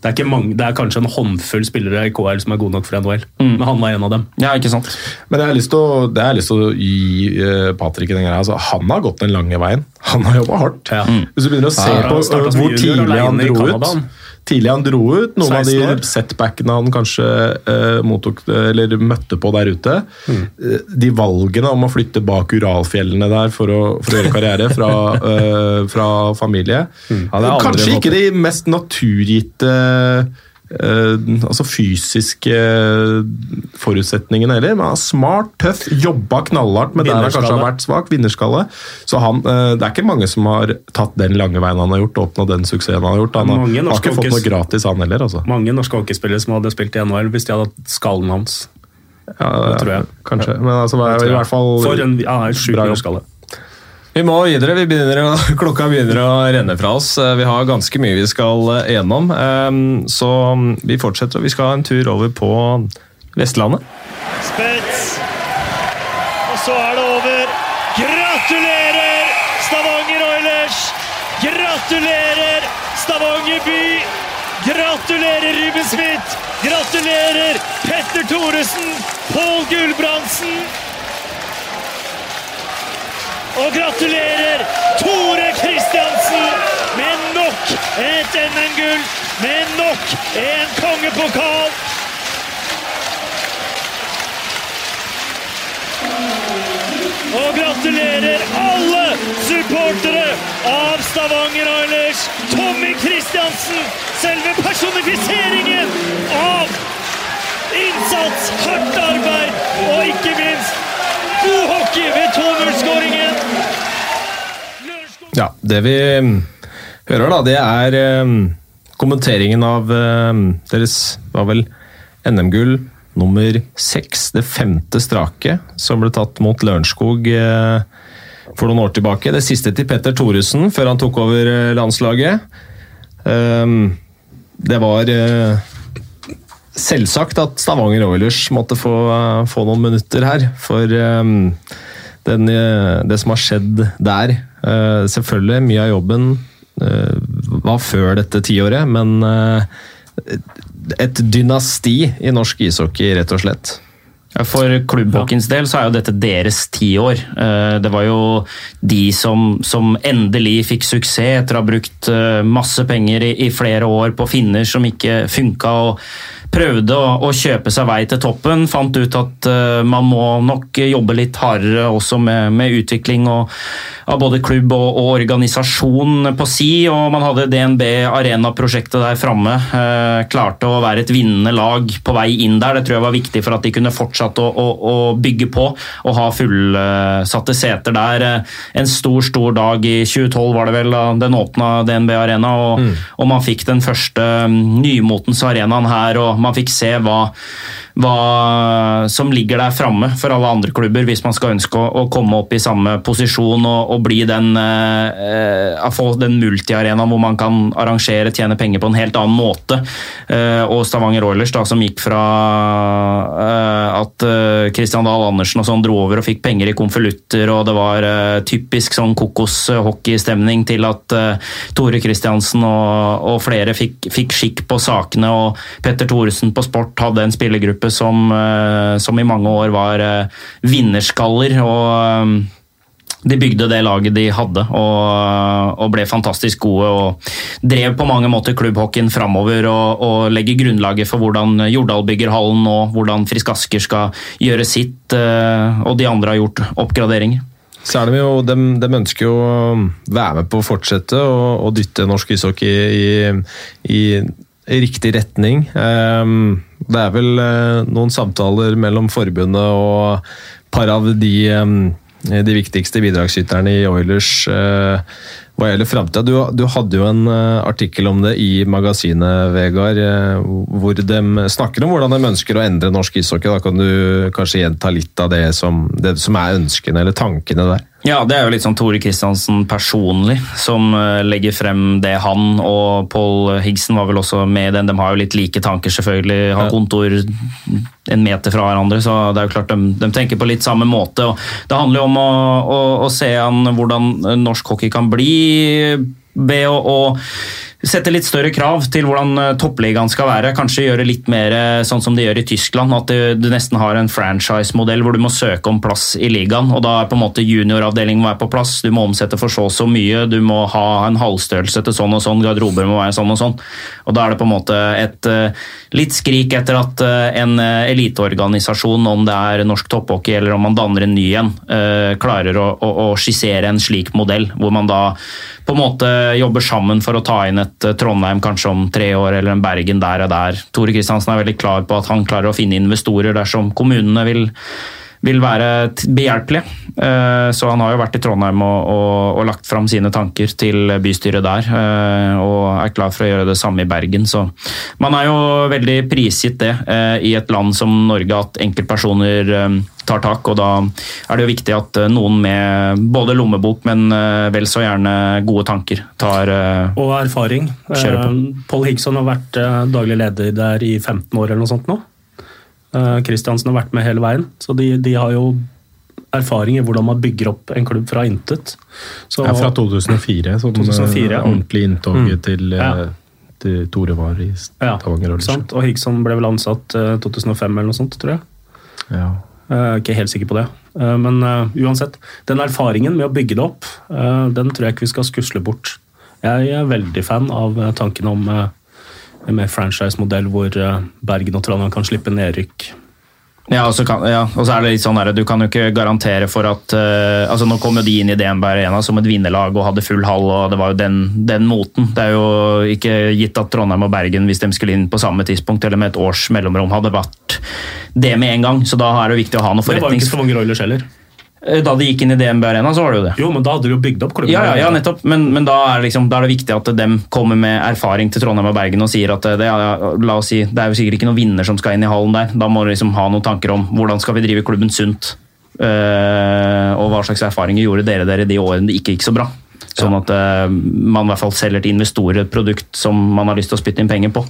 Det er, ikke mange, det er kanskje en håndfull spillere i KL som er gode nok for NHL, Mm. men han var en av dem. Ja, ikke sant? Men jeg har lyst til å, det har jeg lyst til å gi uh, Patrick den greia. Altså, han har gått den lange veien. Han har jobba hardt. Ja. Hvis du begynner å se Ja, på hvor tidlig han dro ut Tidlig han dro ut, Noen av de setbackene han kanskje uh, mottok, eller møtte på der ute. Mm. Uh, de valgene om å flytte bak Uralfjellene der for å, for å gjøre karriere fra, uh, [laughs] fra familie. Mm. Kanskje ikke de mest naturgitte eh, altså fysiske forutsetningene heller. Men han er smart, tøff, jobba knallhardt med der han kanskje har vært svak. Vinnerskalle. Så han, eh, det er ikke mange som har tatt den lange veien han har gjort, og oppnådd den suksessen han har gjort. Han har, har ikke fått noe gratis, han heller. altså. Mange norske hockeyspillere som hadde spilt i NHL hvis de hadde hatt skallen hans. Ja, tror jeg. Kanskje. Men altså, det i hvert fall For en ja, en sjuk vinnerskalle. Vi må videre. Vi begynner [laughs] klokka begynner å renne fra oss. Eh, Vi har ganske mye vi skal eh, gjennom. Eh, Så vi fortsetter, og vi skal ha en tur over på Vestlandet. Spets. Og så er det over. Gratulerer, Stavanger Oilers! Gratulerer, Stavanger by! Gratulerer, Ruben Smith! Gratulerer, Petter Thoresen! Pål Gulbrandsen! Og gratulerer Tore Kristiansen med nok et NM-gull, med nok en kongepokal! Og gratulerer alle supportere av Stavanger Oilers! Tommy Kristiansen, selve personifiseringen av innsats, hardt arbeid og ikke minst god hockey ved 2-0-skåringen! Ja, Det vi mm, hører, da, det er eh, kommenteringen av eh, deres var vel NM-gull nummer seks, det femte strake, som ble tatt mot Lørenskog eh, for noen år tilbake. Det siste til Petter Thoresen, før han tok over eh, landslaget. Eh, det var eh, selvsagt at Stavanger Oilers måtte få, få noen minutter her, for den, eh, det som har skjedd der eh, Selvfølgelig, mye av jobben eh, var før dette tiåret, men et dynasti i norsk ishockey, rett og slett. For klubbhockeyens del så er jo dette deres tiår. Det var jo de som, som endelig fikk suksess etter å ha brukt masse penger i, i flere år på finner som ikke funka. og Prøvde å, å kjøpe seg vei til toppen, fant ut at uh, man må nok jobbe litt hardere også med, med utvikling og, av både klubb og, og organisasjon på si. og Man hadde DNB Arena-prosjektet der framme. Uh, klarte å være et vinnende lag på vei inn der. Det tror jeg var viktig for at de kunne fortsatt å, å, å bygge på og ha fullsatte seter der. Eh, En stor, stor dag i 2012 var det vel da den åpna DNB Arena, og, og man fikk den første mm, nymotens arenaen her. og Man fikk se hva, hva som ligger der framme for alle andre klubber, hvis man skal ønske å, å komme opp i samme posisjon og, og bli den eh, eh, få den multiarenaen hvor man kan arrangere, tjene penger på en helt annen måte. Eh, og Stavanger Oilers, da, som gikk fra eh, at eh, Christian Dahl Andersen og sånn dro over og fikk penger i konvolutter, og det var eh, typisk sånn kokos-hockeystemning til at eh, Tore Kristiansen og, og flere fikk, fikk skikk på sakene, og Petter Thoresen på sport hadde en spillergruppe som, eh, som i mange år var eh, vinnerskaller. og eh, de bygde det laget de hadde og, og ble fantastisk gode. og Drev på mange måter klubbhockeyen framover og, og legger grunnlaget for hvordan Jordal bygger hallen nå, hvordan Frisk Asker skal gjøre sitt, og de andre har gjort oppgraderinger. Så er de jo, de, de ønsker jo å være med på å fortsette og, dytte norsk ishockey i, i, i riktig retning. Ehm, det er vel eh, noen samtaler mellom forbundet og par av de, ehm, de viktigste bidragsyterne i Oilers eh, hva gjelder framtida. Du, du, hadde jo en eh, artikkel om det i magasinet, Vegard, hvor de snakker om hvordan de ønsker å endre norsk ishockey. Da kan du kanskje gjenta litt av det som, det som er ønskene eller tankene der? Ja, det er jo litt sånn Tore Kristiansen personlig som eh, legger frem det han og Paul Higson var vel også med i den. De har jo litt like tanker, selvfølgelig. Har kontor en meter fra hverandre, så det er jo klart de, de tenker på litt samme måte. og Det handler jo om å, å, å se an hvordan norsk hockey kan bli ved å, å sette litt større krav til hvordan eh, toppligaen skal være. Kanskje gjøre litt mer eh, sånn som de gjør i Tyskland, at du, nesten har en franchise-modell hvor du må søke om plass i ligaen. og Da er på en måte junioravdelingen på plass, du må omsette for så og så mye, du må ha en halvstørrelse til sånn og sånn, garderober må være sånn og sånn. Og Da er det på en måte et eh, litt skrik etter at en eliteorganisasjon, om det er norsk topphockey eller om man danner en ny en, klarer å, å, å skissere en slik modell, hvor man da på en måte jobber sammen for å ta inn et eh, Trondheim kanskje om tre år, eller en Bergen der og der. Tore Kristiansen er veldig klar på at han klarer å finne investorer dersom kommunene vil, vil være behjelpelige. Eh, så han har jo vært i Trondheim og, og, og lagt fram sine tanker til bystyret der, eh, og er klar for å gjøre det samme i Bergen. Så man er jo veldig prisgitt det i et land som Norge, at enkeltpersoner tar tak. og Da er det jo viktig at eh, noen med både lommebok, men eh, vel så gjerne gode tanker tar eh, Og erfaring. Paul Higson har vært daglig leder der i 15 år eller noe sånt nå. Kristiansen har vært med hele veien, så de, de har jo erfaring i hvordan man bygger opp en klubb fra intet. Så, ja, fra 2004, som 2004, ja. ordentlig inntoget mm. til, ja. til, Tore var i Stavanger. Ja, og Higgson ble vel ansatt 2005 eller noe sånt, tror jeg. Ja. Er ikke helt sikker på det. Eh, men uh, uansett, den erfaringen med å bygge det opp, uh, den tror jeg ikke vi skal skusle bort. Jeg er veldig fan av tanken om uh, en mer franchise-modell hvor Bergen og Trondheim kan slippe nedrykk ja og, kan, ja, så er det litt sånn der, Du kan jo ikke garantere for at uh, altså Nå kom jo de inn i DNB Arena som et vinnerlag og hadde full hall, og det var jo den, den, moten. Det er jo ikke gitt at Trondheim og Bergen, hvis de skulle inn på samme tidspunkt eller med et års mellomrom, hadde vært det med en gang. Så da er det viktig å ha noe forretnings... Det var jo ikke så mange Roilers heller. Eh, da de gikk inn i DNB Arena, så var det jo det. Jo, men da hadde de jo bygd opp klubben. Ja, ja, ja nettopp. Men, men da, er liksom, da, er det viktig at de kommer med erfaring til Trondheim og Bergen og sier at det, ja, la oss si, det er jo sikkert ikke noen vinner som skal inn i hallen der. Da må du liksom ha noen tanker om hvordan skal vi drive klubben sunt. Uh, og hva slags erfaringer gjorde dere dere de årene det ikke gikk så bra. Sånn at uh, man i hvert fall selger til investorer et produkt som man har lyst til å spytte inn penger på.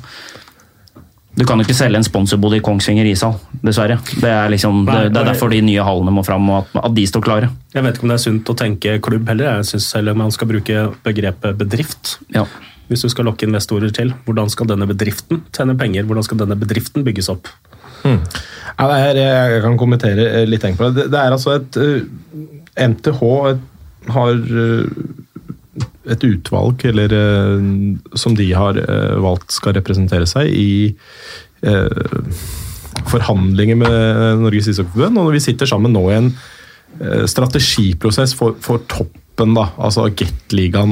Du kan jo ikke selge en sponsorbod i Kongsvinger ishall, dessverre. Det er, liksom, det, det er, derfor de nye hallene må fram, og at, at, de står klare. Jeg vet ikke om det er sunt å tenke klubb heller. Jeg synes heller man skal bruke begrepet bedrift. Ja. Hvis du skal lokke investorer til, hvordan skal denne bedriften tjene penger? Hvordan skal denne bedriften bygges opp? Hmm. Ja, er, jeg kan kommentere litt på det. Det er altså et uh, eh, har uh, et utvalg eller, eh, som de har eh, valgt skal representere seg i eh, forhandlinger med Norges ishockeyforbund. Og når vi sitter sammen nå i en strategiprosess for, for toppen, da, altså Gateligaen.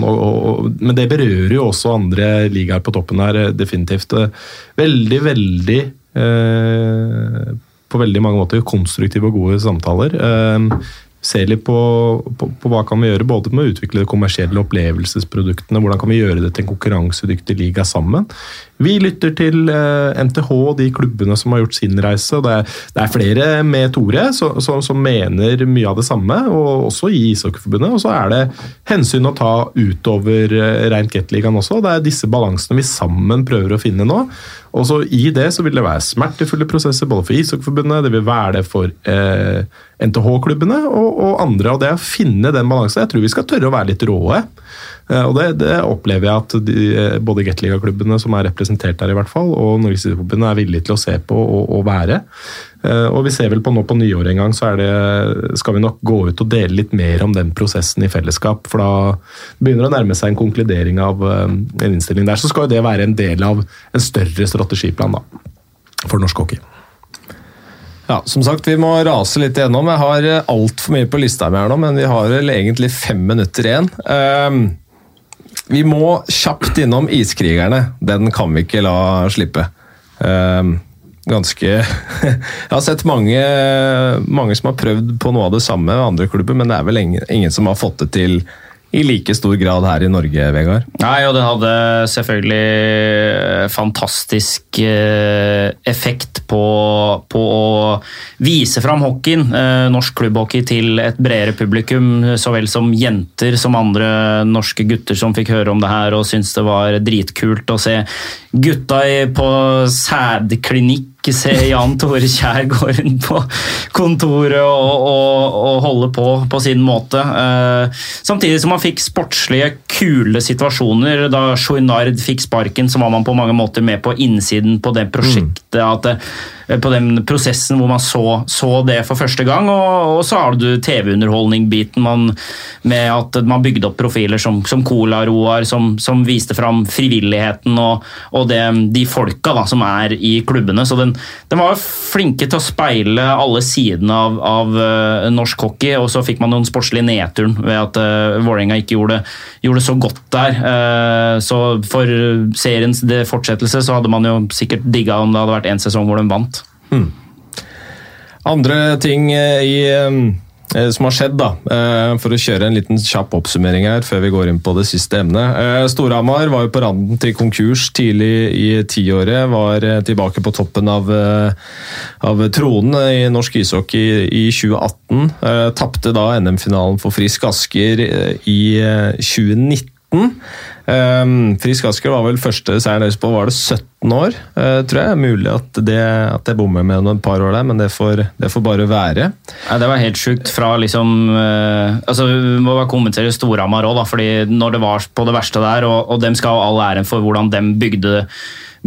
Men det berører jo også andre ligaer på toppen her, definitivt. Veldig, veldig eh, På veldig mange måter konstruktive og gode samtaler. Eh, ser litt på, på, på, hva kan vi gjøre, både med å utvikle de kommersielle opplevelsesproduktene, hvordan kan vi gjøre det til en konkurransedyktig liga sammen. Vi lytter til eh, NTH og de klubbene som har gjort sin reise. Det er, det er flere med Tore som, så, som, mener mye av det samme, og også i Ishockeyforbundet. Og så er det hensyn å ta utover eh, rent Gateligaen også. Det er disse balansene vi sammen prøver å finne nå. Og så I det så vil det være smertefulle prosesser både for Ishockeyforbundet, det vil være det for eh, NTH-klubbene og, og, andre. og Det å finne den balansen Jeg tror vi skal tørre å være litt råe. Eh, og det, det, opplever jeg at de, eh, både Gateliga-klubbene som er representert der, i hvert fall, og Norges Idrettsforbund er villige til å se på og, og, være. Eh, og vi ser vel på nå på nyåret en gang, så det, skal vi nok gå ut og dele litt mer om den prosessen i fellesskap. For da begynner det å nærme seg en konkludering av en innstilling der. Så skal jo det være en del av en større strategiplan da, for norsk hockey. Ja, som sagt, Vi må rase litt igjennom. Jeg har altfor mye på lista mi her nå, men vi har vel egentlig fem minutter igjen. Ehm, vi må kjapt innom Iskrigerne. Den kan vi ikke la slippe. Ehm, ganske [laughs] Jeg har sett mange, mange som har prøvd på noe av det samme ved andre klubber, men det er vel ingen, ingen som har fått det til i like stor grad her i Norge, Vegard? Nei, og det hadde selvfølgelig fantastisk eh, effekt på, på å vise fram hockeyen, eh, norsk klubbhockey, til et bredere publikum. Så vel som jenter som andre norske gutter som fikk høre om det her og syntes det var dritkult å se gutta på sædklinikk se Jan Tore Kjær gå rundt på kontoret og, og, og, holde på på sin måte. Eh, samtidig som man fikk sportslige, kule situasjoner. Da Chouinard fikk sparken, så var man på mange måter med på innsiden på det prosjektet. At Eh, på den prosessen hvor man så, så det for første gang. Og, og så har du TV-underholdning-biten med at man bygde opp profiler som, som Cola-Roar, som, som, viste fram frivilligheten og, og det, de folka da, som er i klubbene. Så den, den var flinke til å speile alle sidene av, av uh, norsk hockey, og så fikk man noen sportslige nedturen ved at uh, Vålerenga ikke gjorde, gjorde, så godt der. Uh, så for seriens fortsettelse så hadde man jo sikkert digga om det hadde vært én sesong hvor de vant. Hmm. Andre ting eh, i, eh, som har skjedd, da, eh, for å kjøre en liten kjapp oppsummering her før vi går inn på det siste emnet. Storhamar var jo på randen til konkurs tidlig i tiåret. Var tilbake på toppen av, av tronen i norsk ishockey i 2018. Tapte da NM-finalen for Frisk Asker i 2019. Um, Frisk Asker var vel første seieren deres på var det 17 år, uh, tror jeg. Mulig at, det, at jeg bommer med noen par år der, men det får, det får bare være. Ja, det var helt sjukt fra liksom uh, altså Vi må bare kommentere Storhamar òg, fordi når det var på det verste der, og, og dem skal ha all æren for hvordan dem bygde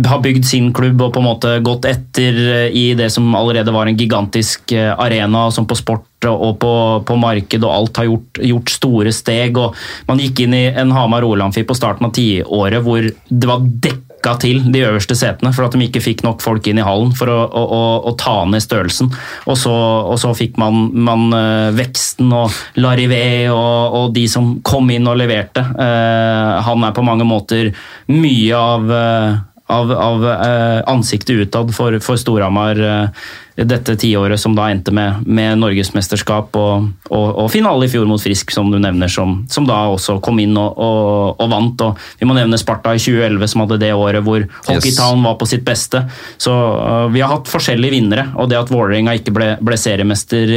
har bygd sin klubb og på en måte gått etter eh, i det som allerede var en gigantisk arena, som på sport og på, på marked og alt har gjort, gjort, store steg. og Man gikk inn i en Hamar Olamfi på starten av tiåret hvor det var dekka til de øverste setene, for at de ikke fikk nok folk inn i hallen for å, å, å, å ta ned størrelsen. Og så, og så fikk man, man, eh, veksten og Larivé og, og, de som kom inn og leverte. Eh, han er på mange måter mye av eh, av, av eh, ansiktet utad for, for Storhamar eh, dette tiåret som da endte med, med norgesmesterskap og, og, og, finale i fjor mot Frisk, som du nevner, som, som da også kom inn og, og, vant. Og vi må nevne Sparta i 2011, som hadde det året hvor Hockeytown var på sitt beste. Så uh, vi har hatt forskjellige vinnere, og det at Vålerenga ikke ble, ble, seriemester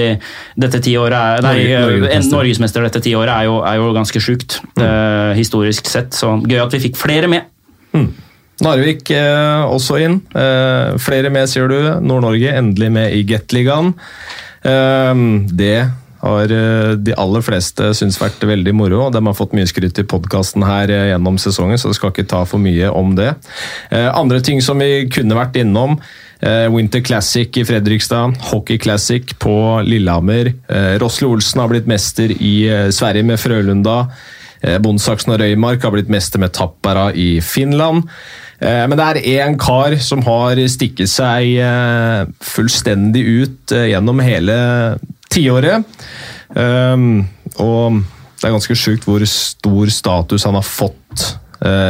dette tiåret er, nei, Norgesmester. norgesmester dette tiåret er jo, er jo ganske sjukt, mm. uh, historisk sett. Så gøy at vi fikk flere med. Mm. Narvik eh, også inn. Eh, flere med, sier du. Nord-Norge endelig med i Gateligaen. Eh, det har eh, de aller fleste syntes vært veldig moro. og De har fått mye skryt i podkasten her eh, gjennom sesongen, så det skal ikke ta for mye om det. Eh, andre ting som vi kunne vært innom. Winter Classic i Fredrikstad, Hockey Classic på Lillehammer. Rosle Olsen har blitt mester i Sverige med Frølunda. Bondsaksen og Røymark har blitt mester med Tappara i Finland. Eh, men det er én kar som har stikket seg eh, fullstendig ut eh, gjennom hele tiåret. Og det er ganske sjukt hvor stor status han har fått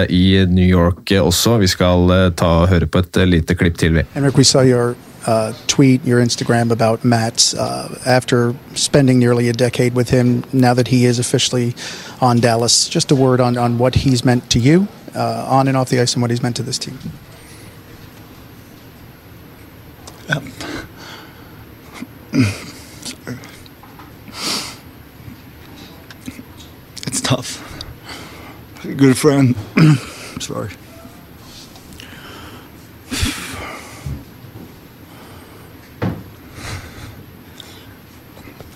i New York også. Vi skal ta og høre på et lite klipp til, vi. Henrik, vi saw your uh, tweet, your Instagram about Matt uh, after spending nearly a decade with him. Now that he is officially on Dallas, just a word on, on what he's meant to you uh, on and off the ice and what he's meant to this team? Um. [laughs] It's tough. Good friend. [clears throat] sorry.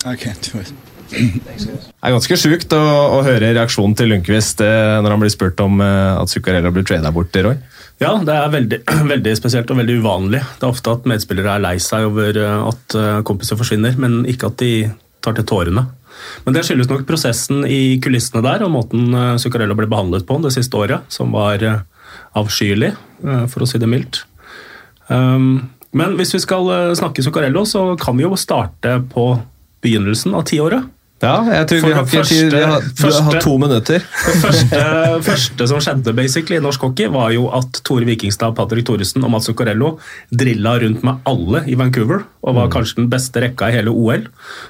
I can't do it. Det er ganske sjukt å, å høre reaksjonen til Lundqvist eh, når han blir spurt om eh, at Zuccarello blir trada bort, Roy. Ja, det er veldig, [clears throat] veldig, spesielt og veldig uvanlig. Det er ofte at medspillere er lei seg over eh, at kompiser forsvinner, men ikke at de tar til tårene. Men det skyldes nok prosessen i kulissene der og måten Zuccarello ble behandlet på det siste året, som var avskyelig, for å si det mildt. Um, Men hvis vi skal snakke Zuccarello, så kan vi jo starte på begynnelsen av tiåret. Ja, jeg tror vi har første, tid. Vi har, første- vi har to minutter. Det første, første som skjedde basically i norsk hockey, var jo at Tore Vikingstad, Patrick Thoresen og Mats Zuccarello drilla rundt med alle i Vancouver, og var kanskje den beste rekka i hele OL.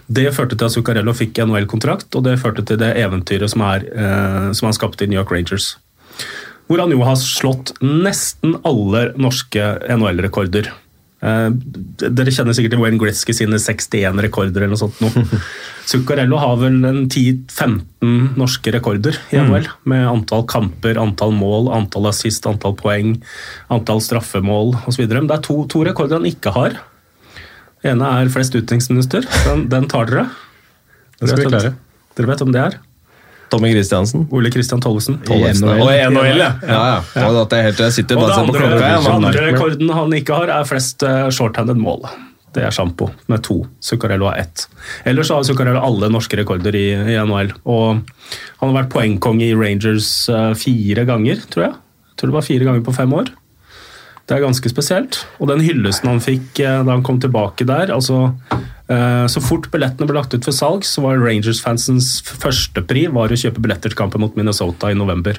Det førte til at Zuccarello fikk NHL-kontrakt, og det førte til det eventyret som er, eh, som han skapte i New York Rangers. Hvor han jo har slått nesten alle norske NHL-rekorder. Eh, dere kjenner sikkert til Wayne Gretzky sine 61 rekorder eller noe sånt. Nå. [laughs] Zuccarello har vel en 10-15 norske rekorder i NHL, med antall kamper, antall mål, antall assist, antall poeng, antall straffemål osv. Det er to, to rekorder han ikke har. Den ene er flest utenriksminister. Den, den tar dere. Den skal vi Dere vet-. Dere vet om det er? Tommy Christiansen. Ole Kristian Tollesen. I NHL. Og i NHL, ja. ja, ja. Og at jeg helt, jeg sitter bare det og andre, klokka. den andre rekorden han ikke har, er flest eh, shorthanded mål. Det er Sjampo, med to. Zuccarello har ett. Ellers har Zuccarello alle norske rekorder i, i NHL. Og han har vært poengkonge i Rangers eh, fire ganger, tror jeg. Jeg tror det var fire ganger på fem år. Det er ganske spesielt. Og den hyllesten han fikk eh, da han kom tilbake der altså Så fort billettene ble lagt ut for salg, så var Rangers-fansens førstepri var å kjøpe billetter til kampen mot Minnesota i november.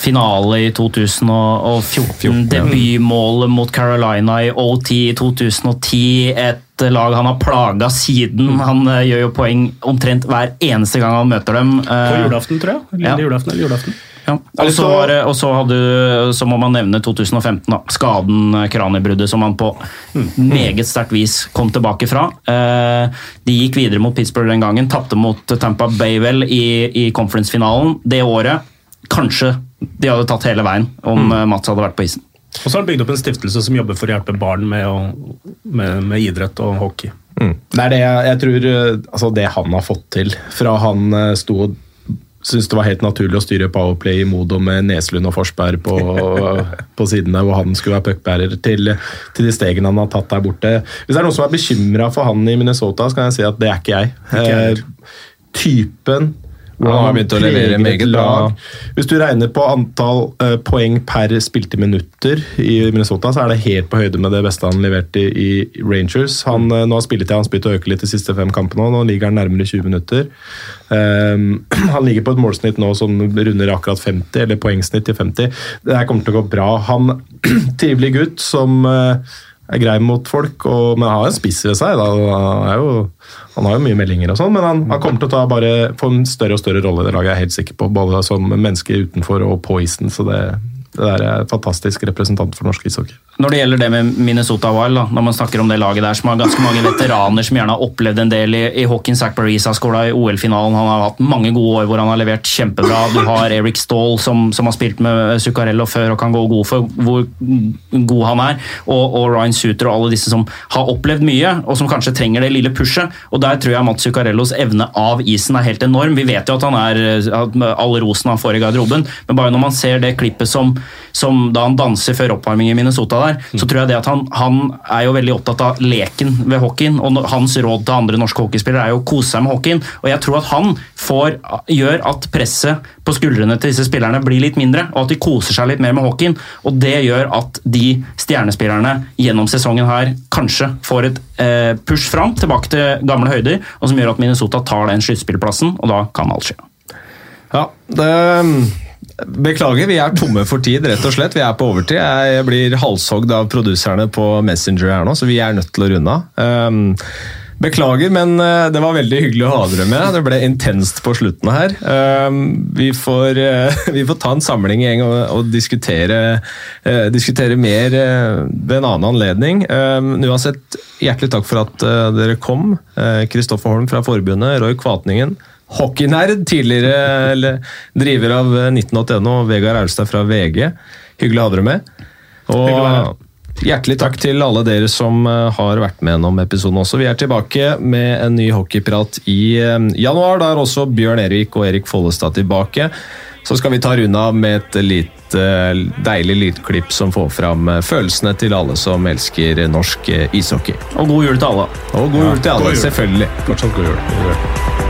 Finale i 2014, debutmålet mot Carolina i OT i 2010. Et lag han har plaga siden. Han eh, gjør jo poeng omtrent hver eneste gang han møter dem. På Eh, julaften, tror jeg. Lille ja. julaften eller julaften. Ja. Og så var det- og så hadde- så må man nevne 2015, da. Skaden, eh, kraniebruddet, som han på meget sterkt vis kom tilbake fra. Eh, De gikk videre mot Pittsburgh den gangen, tapte mot Tampa Bayvel i, i conference-finalen. Det året kanskje de hadde tatt hele veien om eh, Mats hadde vært på isen. Og så har han bygd opp en stiftelse som jobber for å hjelpe barn med, å, med, med idrett og hockey. Det er det jeg, jeg tror altså det han har fått til. Fra han sto og syntes det var helt naturlig å styre Powerplay i Modo med Neslund og Forsberg på, [laughs] på der, hvor han skulle være puckbærer, til, til de stegene han har tatt der borte. Hvis det er noen som er bekymra for han i Minnesota, så kan jeg si at det er ikke jeg. jeg Eh, typen Han har begynt å levere meget lag. Hvis du regner på antall eh, poeng per spilte minutter i Minnesota, så er det helt på høyde med det beste han leverte i, i Rangers. Han, eh, nå har spilletida hans begynt å øke litt de siste fem kampene, og nå ligger han nærmere 20 minutter. Um, [clears throat] han ligger på et målsnitt nå som runder akkurat 50, eller poengsnitt til 50. Det her kommer til å gå bra. Han [clears throat] trivelig gutt som eh, er grei mot folk, og, men har en spiss ved seg. Da. Han, er jo, han har jo mye meldinger og sånn, men han, han kommer til å ta bare, få en større og større rolle i det laget, jeg er helt sikker på. Både som menneske utenfor og på isen. Så det, det der er en fantastisk representant for norsk ishockey. Når det gjelder det med Minnesota Wild, da, når man snakker om det laget der, som har ganske mange veteraner som gjerne har opplevd en del i, i hockeyen. Zack Paris har i OL-finalen. Han har hatt mange gode år hvor han har levert kjempebra. Du har Eric Stahl som, som har spilt med Zuccarello før og kan gå god for hvor god han er. Og, og Ryan Suter og alle disse som har opplevd mye, og som kanskje trenger det lille pushet. Og der tror jeg Mats Zuccarellos evne av isen er helt enorm. Vi vet jo at han er at all rosen han får i garderoben, men bare når man ser det klippet som, som da han danser før oppvarming i Minnesota der, så tror jeg det at han, han er jo veldig opptatt av leken ved hockeyen. og Hans råd til andre norske hockeyspillere er jo å kose seg med hockeyen. og Jeg tror at han får, gjør at presset på skuldrene til disse spillerne blir litt mindre, og at de koser seg litt mer med hockeyen. og Det gjør at de stjernespillerne gjennom sesongen her kanskje får et eh, push fram, tilbake til gamle høyder, og som gjør at Minnesota tar den sluttspillplassen, og da kan alt skje. Ja, det Beklager, vi er tomme for tid, rett og slett. Vi er på overtid. Jeg blir halshogd av produserne på Messenger her nå, så vi er nødt til å runde av. Um, Beklager, men eh, det var veldig hyggelig å ha dere med. Det ble intenst på slutten her. Um, vi, får, eh, [laughs] vi får ta en samling igjen og, og diskutere, eh, diskutere mer ved en annen anledning. Um, uansett, hjertelig takk for at dere kom. Kristoffer Holm fra forbundet, Roy Kvatningen. Hockeynerd, tidligere eller, driver av 1981 og Vegard Aulstad fra VG. Hyggelig å ha dere med. Og hjertelig takk til alle dere som eh, har vært med gjennom episoden også. Vi er tilbake med en ny hockeyprat i eh, januar. Da er også Bjørn Erik og Erik Follestad tilbake. Så skal vi ta runda med et litt deilig lydklipp som får fram eh, følelsene til alle som elsker norsk eh, ishockey. Og god jul til alle. Og god jul til alle, selvfølgelig. Fortsatt god jul. God jul.